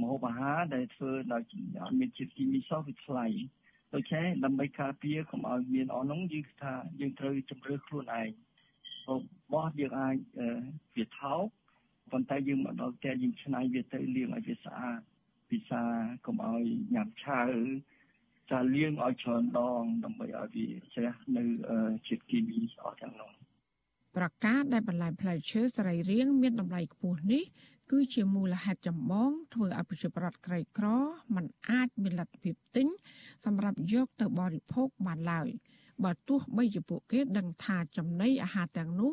ម្ហូបអាហារដែលធ្វើដោយអត់មានជាតិគីមីសោះវាថ្លៃដូច្នេះដើម្បីការពារកុំឲ្យមានអស់នោះយើងថាយើងត្រូវជំរឿខ្លួនឯងរបស់យើងអាចវាថោកប៉ុន្តែយើងមកដល់ផ្ទះយើងឆ្នៃវាទៅលាងឲ្យវាស្អាតពិសាកុំឲ្យញ៉ាំឆៅ ចាលាងឲ្យច្រើនដងដើម្បីឲ្យវាជ្រះនៅជាតិគីមីអស់ទាំងនោះប្រការដែលបន្លែផ្លែឈើសរីរាង្គមានតម្លៃខ្ពស់នេះគឺជាមូលហេតុចម្បងធ្វើឲ្យប្រជាពលរដ្ឋក្រីក្រមិនអាចមានលទ្ធភាពទិញសម្រាប់យកទៅបរិភោគបានឡើយបើទោះបីជាពួកគេដឹងថាចំណីអាហារទាំងនោះ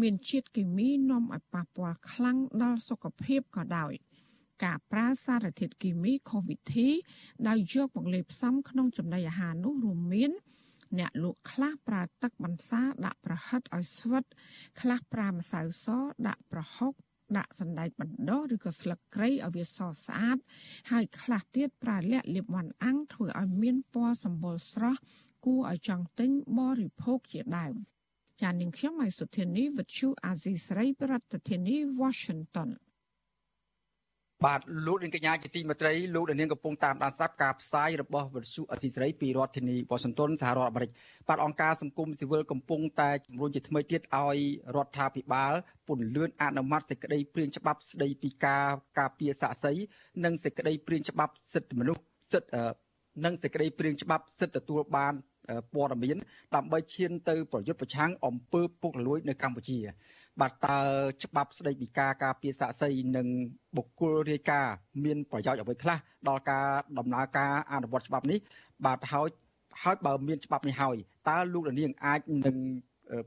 មានជាតិគីមីនាំឲ្យប៉ះពាល់ខ្លាំងដល់សុខភាពក៏ដោយ។ ការប្រើសារធាតុគីមីខុសវិធីដោយយកមកលេបផ្សំក្នុងចំណីអាហារនោះរួមមាន អ្នកលក់ខ្លះប្រើទឹកបន្សាដាក់ប្រហិតឲ្យស្វិតខ្លះប្រើម្សៅសដាក់ប្រហុកដាក់សណ្ដែកបណ្ដុះឬក៏ស្លឹកគ្រៃឲ្យវាសស្អាត ហើយខ្លះទៀតប្រើល័កលាបវ៉ាន់អាំងធ្វើឲ្យមានពណ៌សម្បុរស្រស់គួរឲ្យចង់ទិញបរិភោគជាដើមចាននាងខ្ញុំម៉ៃសុធានីវិទ្យុអាស៊ីស្រីប្រធានាធិបតី Washington បាទលោកនាងកញ្ញាជាទីមេត្រីលោកនាងកំពុងតាមដានស្ដាប់ការផ្សាយរបស់វិទ្យុអស៊ីសេរីពីរដ្ឋធានីវ៉ាស៊ីនតោនសហរដ្ឋអាមេរិកបាទអង្គការសង្គមស៊ីវិលកំពុងតែជំរុញជាថ្មីទៀតឲ្យរដ្ឋាភិបាលពន្លឿនអនុម័តសេចក្តីព្រាងច្បាប់ស្តីពីការការពារសាកសីនិងសេចក្តីព្រាងច្បាប់សិទ្ធិមនុស្សសិទ្ធិនិងសេចក្តីព្រាងច្បាប់សិទ្ធិទទួលបានព័ត៌មានដើម្បីឈានទៅប្រយុទ្ធប្រឆាំងអំពើពុករលួយនៅកម្ពុជា បាទតើច្បាប់ស្តីពីការការពារសាកសីនិងបុគ្គលរាយការណ៍មានប្រយោជន៍អ្វីខ្លះដល់ការដំណើរការអនុវត្តច្បាប់នេះបាទហើយហើយបើមានច្បាប់នេះហើយតើលោកនាងអាចនឹង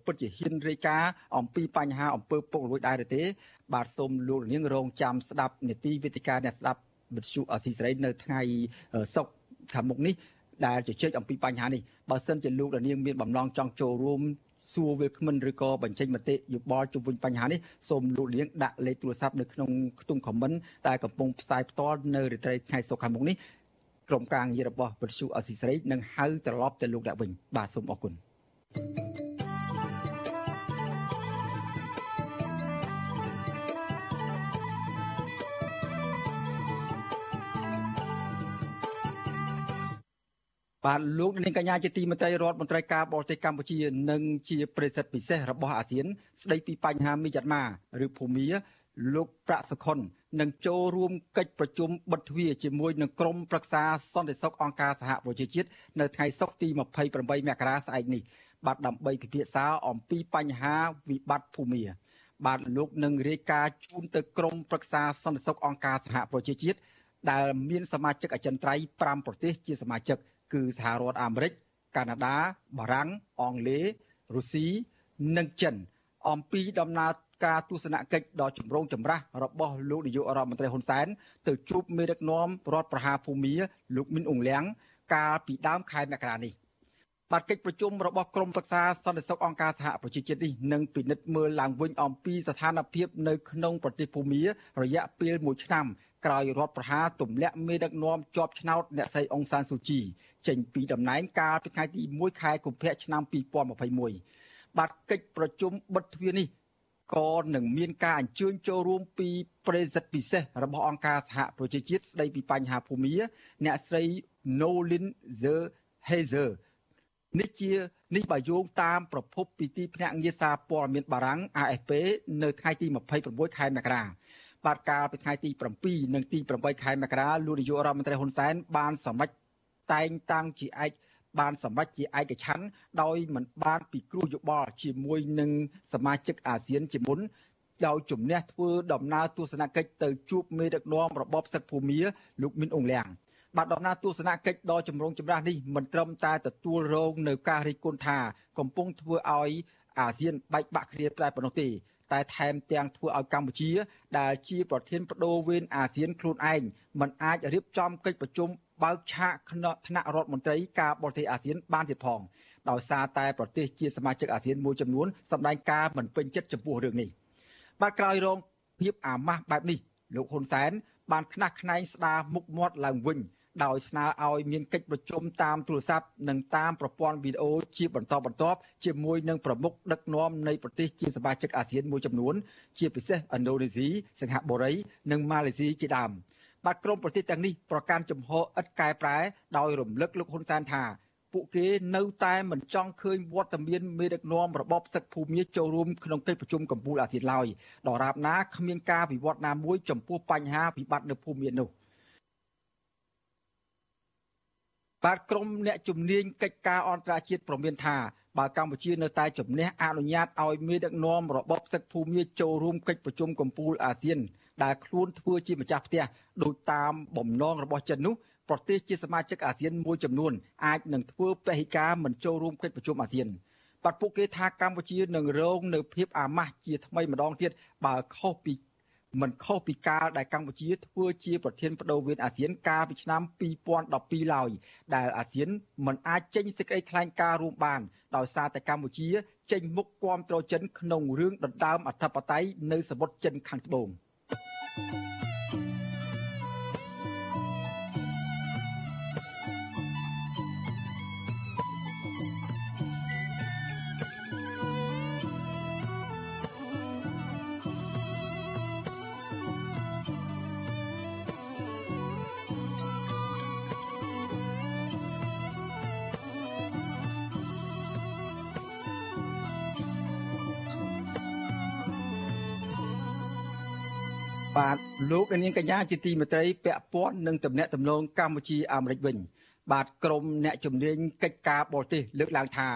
ពិតជាហ៊ានរាយការណ៍អំពីបញ្ហាអំពើពុករលួយដែរឬទេ បាទសូមលោកនាងរងចាំស្ដាប់នីតិវិទ្យាអ្នកស្ដាប់វិទ្យុអស៊ីសេរីនៅថ្ងៃសុក្រខាងមុខនេះដែលជជែកអំពីបញ្ហានេះបើសិនជាលោកនាងមានបំណងចង់ចូលរួម សួរវាគ្មិនឬក៏បញ្ចេញមតិយោបល់ជុំវិញបញ្ហានេះសូមលោកនាងដាក់លេខទូរស័ព្ទនៅក្នុងខ្ទង់ comment ដែលកំពុងផ្សាយផ្ទាល់នៅរាត្រីថ្ងៃសុក្រខាងមុខនេះក្រុមការងាររបស់វិទ្យុអស៊ីសេរីនឹងហៅត្រឡប់ទៅលោកអ្នកវិញបាទសូមអរគុណ thank you បាទលោកនាងកញ្ញាជាទីមេត្រីរដ្ឋមន្ត្រីការបរទេសកម្ពុជានិងជាប្រធានពិសេសរបស់អាស៊ាន ស្ដីពីបញ្ហាមីយ៉ាន់ម៉ាឬភូមាលោកប្រាក់សុខុននឹងចូលរួមកិច្ចប្រជុំបិទទ្វារជាមួយនឹងក្រុមប្រឹក្សាសន្តិសុខអង្គការសហប្រជាជាតិនៅថ្ងៃសុក្រទី28មករាស្អែកនេះបាទដើម្បីពិភាក្សាអំពីបញ្ហាវិបត្តិភូមា បាទលោកនឹងរាយការណ៍ជូនទៅក្រុមប្រឹក្សាសន្តិសុខអង្គការសហប្រជាជាតិដែលមានសមាជិកអចិន្ត្រៃយ៍5ប្រទេសជាសមាជិក គឺសហរដ្ឋអាមេរិកកាណាដាបារាំងអង់គ្លេសរុស្ស៊ីនិងចិន អំពីដំណើរការទស្សនកិច្ចដ៏ចម្រូងចម្រាសរបស់លោកនាយករដ្ឋមន្ត្រីហ៊ុនសែនទៅជួបមេដឹកនាំរដ្ឋប្រហារភូមាលោកមីនអ៊ុងលៀងកាលពីដើមខែមករានេះ បាទកិច្ចប្រជុំរបស់ក្រមប្រឹក្សាសន្តិសុខអង្គការសហប្រជាជាតិនេះនឹងពិនិត្យមើលឡើងវិញអំពីស្ថានភាពនៅក្នុងប្រទេសភូមារយៈពេល1ឆ្នាំក្រោយរដ្ឋប្រហារទម្លាក់មេដឹកនាំជាប់ឆ្នោតអ្នកស្រីអុងសានស៊ូជីចេញពីតំណែងកាលពីថ្ងៃទី1ខែកុម្ភៈឆ្នាំ2021បាទកិច្ចប្រជុំបិទទ្វារនេះក៏នឹងមានការអញ្ជើញចូលរួមពីប្រេសិតពិសេសរបស់អង្គការសហប្រជាជាតិស្ដីពីបញ្ហាភូមិអ្នកស្រី Nolin The Hazer នេះជានេះបើយោងតាមប្រភពពីទីភ្នាក់ងារសារព័ត៌មានបារាំង AFP នៅថ្ងៃទី26ខែមករាបាទកាលពីថ្ងៃទី7និងទី8ខែមករាលោកនាយករដ្ឋមន្ត្រីហ៊ុនសែនបានសម្រេចតែងតាំងជាឯកបានសម្រេចជាឯកច្ឆ័ន្ទដោយមិនបានពិគ្រោះយោបល់ជាមួយនឹងសមាជិកអាស៊ានជាមុនដោយជំនះធ្វើដំណើរទស្សនកិច្ចទៅជួបមេដឹកនាំរបបសឹកភូមាលោកមីនអងលៀង បាទដំណើរទស្សនកិច្ចដ៏ចម្រូងចម្រាសនេះមិនត្រឹមតែទទួលរងនៅការរិះគន់ថា កំពុងធ្វើឲ្យអាស៊ានបែកបាក់គ្នាតែប៉ុណ្ណោះទេតែថែមទាំងធ្វើឲ្យកម្ពុជា ដែលជាប្រធានបដូវវេនអាស៊ានខ្លួនឯងមិនអាចរៀបចំកិច្ចប្រជុំបើកឆាកថ្នាក់រដ្ឋមន្ត្រីការបរទេសអាស៊ានបានទៀតផងដោយសារតែប្រទេសជាសមាជិកអាស៊ានមួយចំនួនសម្ដែងការមិនពេញចិត្តចំពោះរឿងនេះបាទក្រោយរងភាពអាម៉ាស់បែបនេះលោកហ៊ុនសែនបានខ្នះខ្នែងស្ដារមុខមាត់ឡើងវិញ ដោយស្នើឲ្យមានកិច្ចប្រជុំតាមទូរស័ព្ទនិងតាមប្រព័ន្ធវីដេអូជាបន្តបន្ទាប់ជាមួយនឹងប្រមុខដឹកនាំនៃប្រទេសជាសមាជិកអាស៊ានមួយចំនួន ជាពិសេសឥណ្ឌូនេស៊ីសិង្ហបុរីនិងម៉ាឡេស៊ីជាដើមបាទក្រុមប្រទេសទាំងនេះប្រកាន់ជំហរឥតកែប្រែដោយរំលឹកលោកហ៊ុនសែនថាពួកគេនៅតែមិនចង់ឃើញវត្តមានមេដឹកនាំរបបសឹកភូមាចូលរួមក្នុងកិច្ចប្រជុំកម្ពុជាអាស៊ានឡើយដរាបណាគ្មានការវិវត្តណាមួយចំពោះបញ្ហាវិបត្តិនៅភូមានោះ។ បាទក្រមអ្នកជំនាញកិច្ចការអន្តរជាតិប្រមានថាបើកម្ពុជានៅតែជំនះអនុញ្ញាតឲ្យមេដឹកនាំរបបសឹកភូមិចូលរួមកិច្ចប្រជុំកំពូលអាស៊ានដែលខ្លួនធ្វើជាម្ចាស់ផ្ទះដោយតាមបំណងរបស់ចិននោះប្រទេសជាសមាជិកអាស៊ានមួយចំនួនអាចនឹងធ្វើពហិការមិនចូលរួមកិច្ចប្រជុំអាស៊ានបាទពួកគេថាកម្ពុជានឹងរងនៅភាពអាម៉ាស់ជាថ្មីម្ដងទៀតបើខុសពី មិនខុសពីកាលដែលកម្ពុជាធ្វើជាប្រធានបដូវវេនអាស៊ានកាលពីឆ្នាំ2012ឡើយដែលអាស៊ានមិនអាចចេញសេចក្តីថ្លែងការណ៍រួមបានដោយសារតែកម្ពុជា ចេញមុខគាំទ្រចិនក្នុងរឿងដណ្ដើមអធិបតេយ្យនៅសមុទ្រចិនខាងត្បូង លោកនាងកញ្ញាជាទីមេត្រីពាក់ព័ន្ធនឹងតំណែងតំណងកម្ពុជាអាមេរិកវិញ បាទក្រមអ្នកជំនាញកិច្ចការបរទេសលើកឡើងថា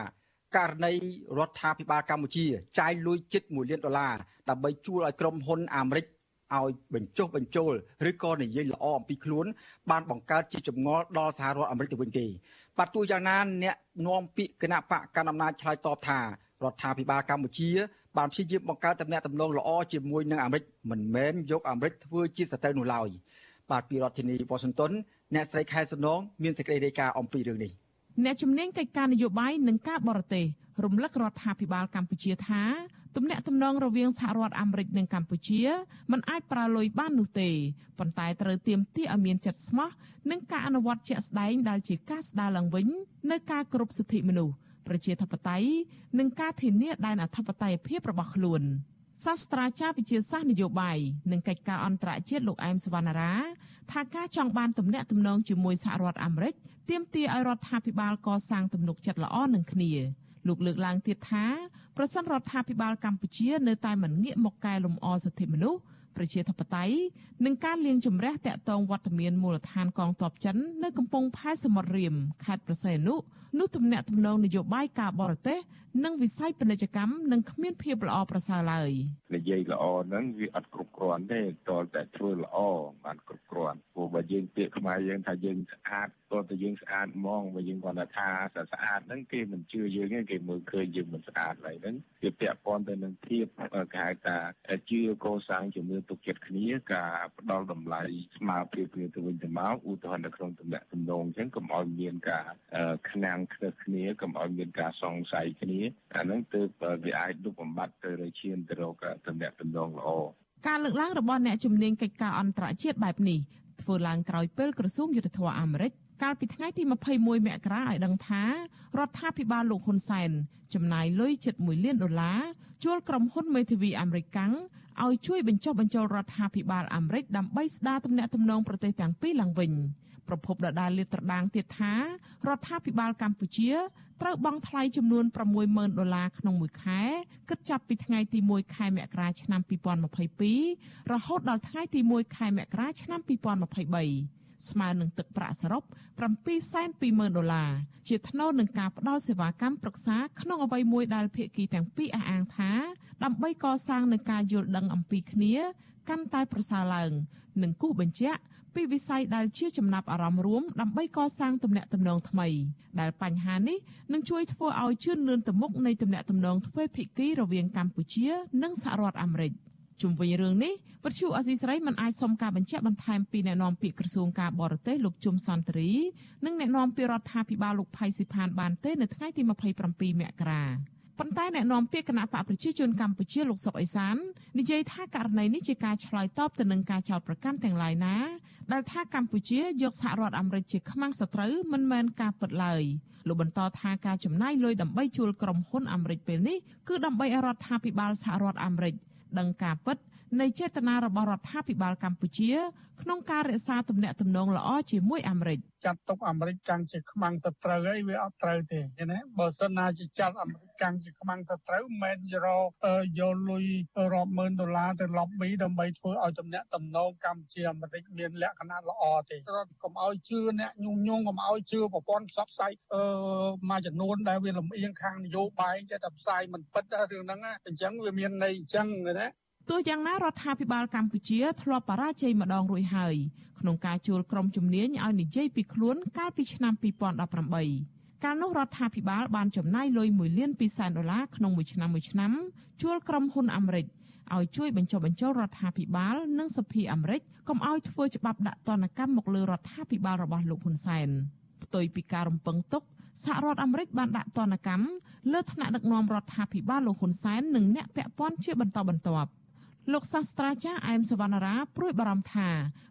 ករណីរដ្ឋាភិបាលកម្ពុជាចាយលុយជិត1លានដុល្លារដើម្បីជួលឲ្យក្រុមហ៊ុនអាមេរិកឲ្យបញ្ចុះបញ្ចូលឬក៏និយាយល្អអំពីខ្លួនបានបង្កើតជាចម្ងល់ដល់សហរដ្ឋអាមេរិកទៅវិញទេបាទទោះយ៉ាងណាអ្នកនាំពាក្យគណៈបកកណ្ដាលអំណាចឆ្លើយតបថារដ្ឋាភិបាលកម្ពុជា បានព្យាយាមបង្កើតតំណែងតំណងល្អជាមួយនឹងអាមេរិកមិនមែនយកអាមេរិកធ្វើជាសត្រូវនោះឡើយបាទពីរដ្ឋធានីវ៉ាស៊ីនតោនអ្នកស្រីខែសំណងមានសេចក្តីរាយការណ៍អំពីរឿងនេះអ្នកជំនាញកិច្ចការនយោបាយនិងការបរទេសរំលឹករដ្ឋាភិបាលកម្ពុជាថាទំនាក់ទំនងរវាងសហរដ្ឋអាមេរិកនិងកម្ពុជាមិនអាចប្រើលុយបាននោះទេប៉ុន្តែត្រូវទាមទារឲ្យមានចិត្តស្មោះនិងការអនុវត្តជាក់ស្ដែងដែលជាការស្ដារឡើងវិញនៅការគោរពសិទ្ធិមនុស្ស ប្រជាធិបតេយ្យនិងការធានាដែនអធិបតេយ្យភាពរបស់ខ្លួនសាស្ត្រាចារ្យវិទ្យាសាស្ត្រនយោបាយនិងកិច្ចការអន្តរជាតិលោកអែមសវណ្ណារាថាការចង់បានទំនាក់ទំនងជាមួយសហរដ្ឋអាមេរិកទាមទារឲ្យរដ្ឋាភិបាលកសាងទំនុកចិត្តល្អនឹងគ្នាលោកលើកឡើងទៀតថាប្រសិនរដ្ឋាភិបាលកម្ពុជានៅតែមិនងាកមកកែលម្អសិទ្ធិមនុស្ស ប្រជាធិបតេយ្យនិងការលាងជម្រះតាក់ទងវត្តមានមូលដ្ឋានកងទ័ពចិននៅកំពង់ផែសមុទ្ររៀមខេត្តប្រសេនុនោះទំនាក់ទំនងនយោបាយការបរទេសនិងវិស័យពាណិជ្ជកម្មនឹងគ្មានភាពល្អប្រសើរឡើយនិយាយល្អហ្នឹងវាអត់គ្រប់គ្រាន់ទេតលតែធ្វើល្អបានគ្រប់គ្រាន់ព្រោះបើយើងពាក្យខ្មែរយើងថាយើងស្អាតតលតែយើងស្អាតហ្មងបើយើងគាត់ថាស្អាតហ្នឹងគេមិនជឿយើងទេគេមើលឃើញយើងមិនស្អាតឡើយហ្នឹងវាពាក់ព័ន្ធទៅនឹងភាពគេហៅថាជឿកសាងជំនឿទុកចិត្តគ្នាការផ្ដល់តម្លៃស្មើភាពគ្នាទៅវិញទៅមកឧទាហរណ៍នៅក្នុងតំណែងតំណងអញ្ចឹងកុំឲ្យមានការខ្នាំងខ្នើគ្នាកុំឲ្យមានការសង្ស័យគ្នាអាហ្នឹងទើបវាអាចលុបបំបាត់ទៅរឈានទៅរកតំណែងតំណងល្អការលើកឡើងរបស់អ្នកជំនាញកិច្ចការអន្តរជាតិបែបនេះធ្វើឡើងក្រោយពេលក្រសួងយុទ្ធភ័ពអាមេរិកកាលពីថ្ងៃទី21មករាឲ្យដឹងថារដ្ឋាភិបាលលោកហ៊ុនសែនចំណាយលុយជិត1លានដុល្លារជួលក្រុមហ៊ុនមេធាវីអាមេរិកកាំងឲ្យជួយបញ្ចុះបញ្ចូលរដ្ឋាភិបាលអាមេរិកដើម្បីស្ដារទំនាក់ទំនងប្រទេសទាំងពីរឡើងវិញ ប្រពន្ធដដាលលាតត្រដាងទៀតថារដ្ឋាភិបាលកម្ពុជាត្រូវបង់ថ្លៃចំនួន60000ដុល្លារក្នុងមួយខែគិតចាប់ពីថ្ងៃទី1ខែមករាឆ្នាំ2022រហូតដល់ថ្ងៃទី1ខែមករាឆ្នាំ2023ស្មើនឹងទឹកប្រាក់សរុប720,000ដុល្លារជាថ្នូរនឹងការផ្ដល់សេវាកម្មប្រឹក្សាក្នុងអ្វីមួយដែលភាគីទាំងពីរអះអាងថា ដើម្បីកសាងនឹងការយល់ដឹងអំពីគ្នា កាន់តែប្រសើរឡើង និងគូបញ្ជាក់ ពីវិស័យដែលជាចំណាប់អារម្មណ៍រួមដើម្បីកសាងទំនាក់ទំនងថ្មីដែលបញ្ហានេះនឹងជួយធ្វើឲ្យជឿនលឿនទៅមុខនៃទំនាក់ទំនងទ្វេភាគីរវាងកម្ពុជា និងសហរដ្ឋអាមេរិកជុំវិញរឿងនេះវិទ្យុអសីស្រីមិនអាចសុំការបញ្ជាក់បន្ថែមពីអ្នកនាំពាក្យក្រសួងការបរទេសលោកជុំសន្តិរីនិងអ្នកនាំពាក្យរដ្ឋាភិបាលលោកផៃស៊ីផានបានទេនៅថ្ងៃទី27មករា ប៉ុន្តែអ្នកនាំពាក្យគណៈបកប្រជាជនកម្ពុជាលោកសុកអេសាននិយាយថាករណីនេះជាការឆ្លើយតបទៅនឹងការចោទប្រកាន់ទាំងឡាយណាដែលថាកម្ពុជាយកសហរដ្ឋអាមេរិកជាខ្មាំងសត្រូវមិនមែនការពិតឡើយលោកបន្តថាការចំណាយលុយដើម្បីជួលក្រុមហ៊ុនអាមេរិកពេលនេះគឺដើម្បីឲ្យរដ្ឋាភិបាលសហរដ្ឋអាមេរិកដឹងការពិតនៃចេតនារបស់រដ្ឋាភិបាលកម្ពុជា ក្នុងការរក្សាទំនាក់ទំនងល្អជាមួយអាមេរិកចាត់ទុកអាមេរិកកាំងជាខ្មាំងសត្រូវអីវាអត់ត្រូវទេឃើញទេបើសិនណាជាចាត់អាមេរិក កាំងជាខ្មាំងសត្រូវមិនមែនរយកលុយរាប់ម៉ឺនដុល្លារទៅ lobby ដើម្បីធ្វើឲ្យទំនាក់ទំនងកម្ពុជាអាមេរិកមានលក្ខណៈល្អទេរដ្ឋកុំឲ្យជឿអ្នកញុងញងកុំឲ្យជឿប្រព័ន្ធផ្សព្វផ្សាយអឺមួយចំនួនដែលវាលំអៀងខាងនយោបាយចេះតែផ្សាយមិនពិតរឿងហ្នឹងអញ្ចឹងវាមានន័យអញ្ចឹងណាទោះយ៉ាងណារដ្ឋាភិបាលកម្ពុជាធ្លាប់បរាជ័យម្ដងរួចហើយក្នុងការជួលក្រុមជំនាញឲ្យនិយាយពីខ្លួនកាលពីឆ្នាំ2018 កាលនោះរដ្ឋាភិបាលបានចំណាយលុយ1លាន2សែនដុល្លារក្នុងមួយឆ្នាំមួយឆ្នាំជួលក្រុមហ៊ុនអាមេរិកឲ្យជួយបញ្ចុះបញ្ចូលរដ្ឋាភិបាលនិងសភាអាមេរិកកុំឲ្យធ្វើច្បាប់ដាក់ទណ្ឌកម្មមកលើរដ្ឋាភិបាលរបស់លោកហ៊ុនសែនផ្ទុយពីការរំពឹងទុកសហរដ្ឋអាមេរិកបានដាក់ទណ្ឌកម្មលើថ្នាក់ដឹកនាំរដ្ឋាភិបាលលោកហ៊ុនសែននិងអ្នកពាក់ព័ន្ធជាបន្តបន្ទាប់ លោកសាស្ត្រាចារ្យអែមសវណ្ណារាព្រួយបារម្ភថា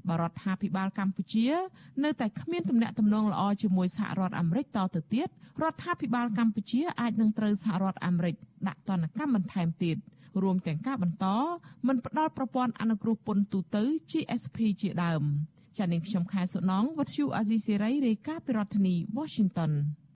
បរដ្ឋាភិបាលកម្ពុជា នៅតែគ្មានទំនាក់ទំនងល្អជាមួយសហរដ្ឋអាមេរិកតទៅទៀតរដ្ឋាភិបាលកម្ពុជាអាចនឹងត្រូវសហរដ្ឋអាមេរិកដាក់ទណ្ឌកម្មបន្ថែមទៀតរួមទាំងការបន្តមិនផ្ដល់ប្រព័ន្ធអនុគ្រោះពន្ធទូទៅ GSP ជាដើមចា៎នាងខ្ញុំខែសុណងវັດឈូអាស៊ីសេរីរាយការណ៍ពីរដ្ឋធានី Washington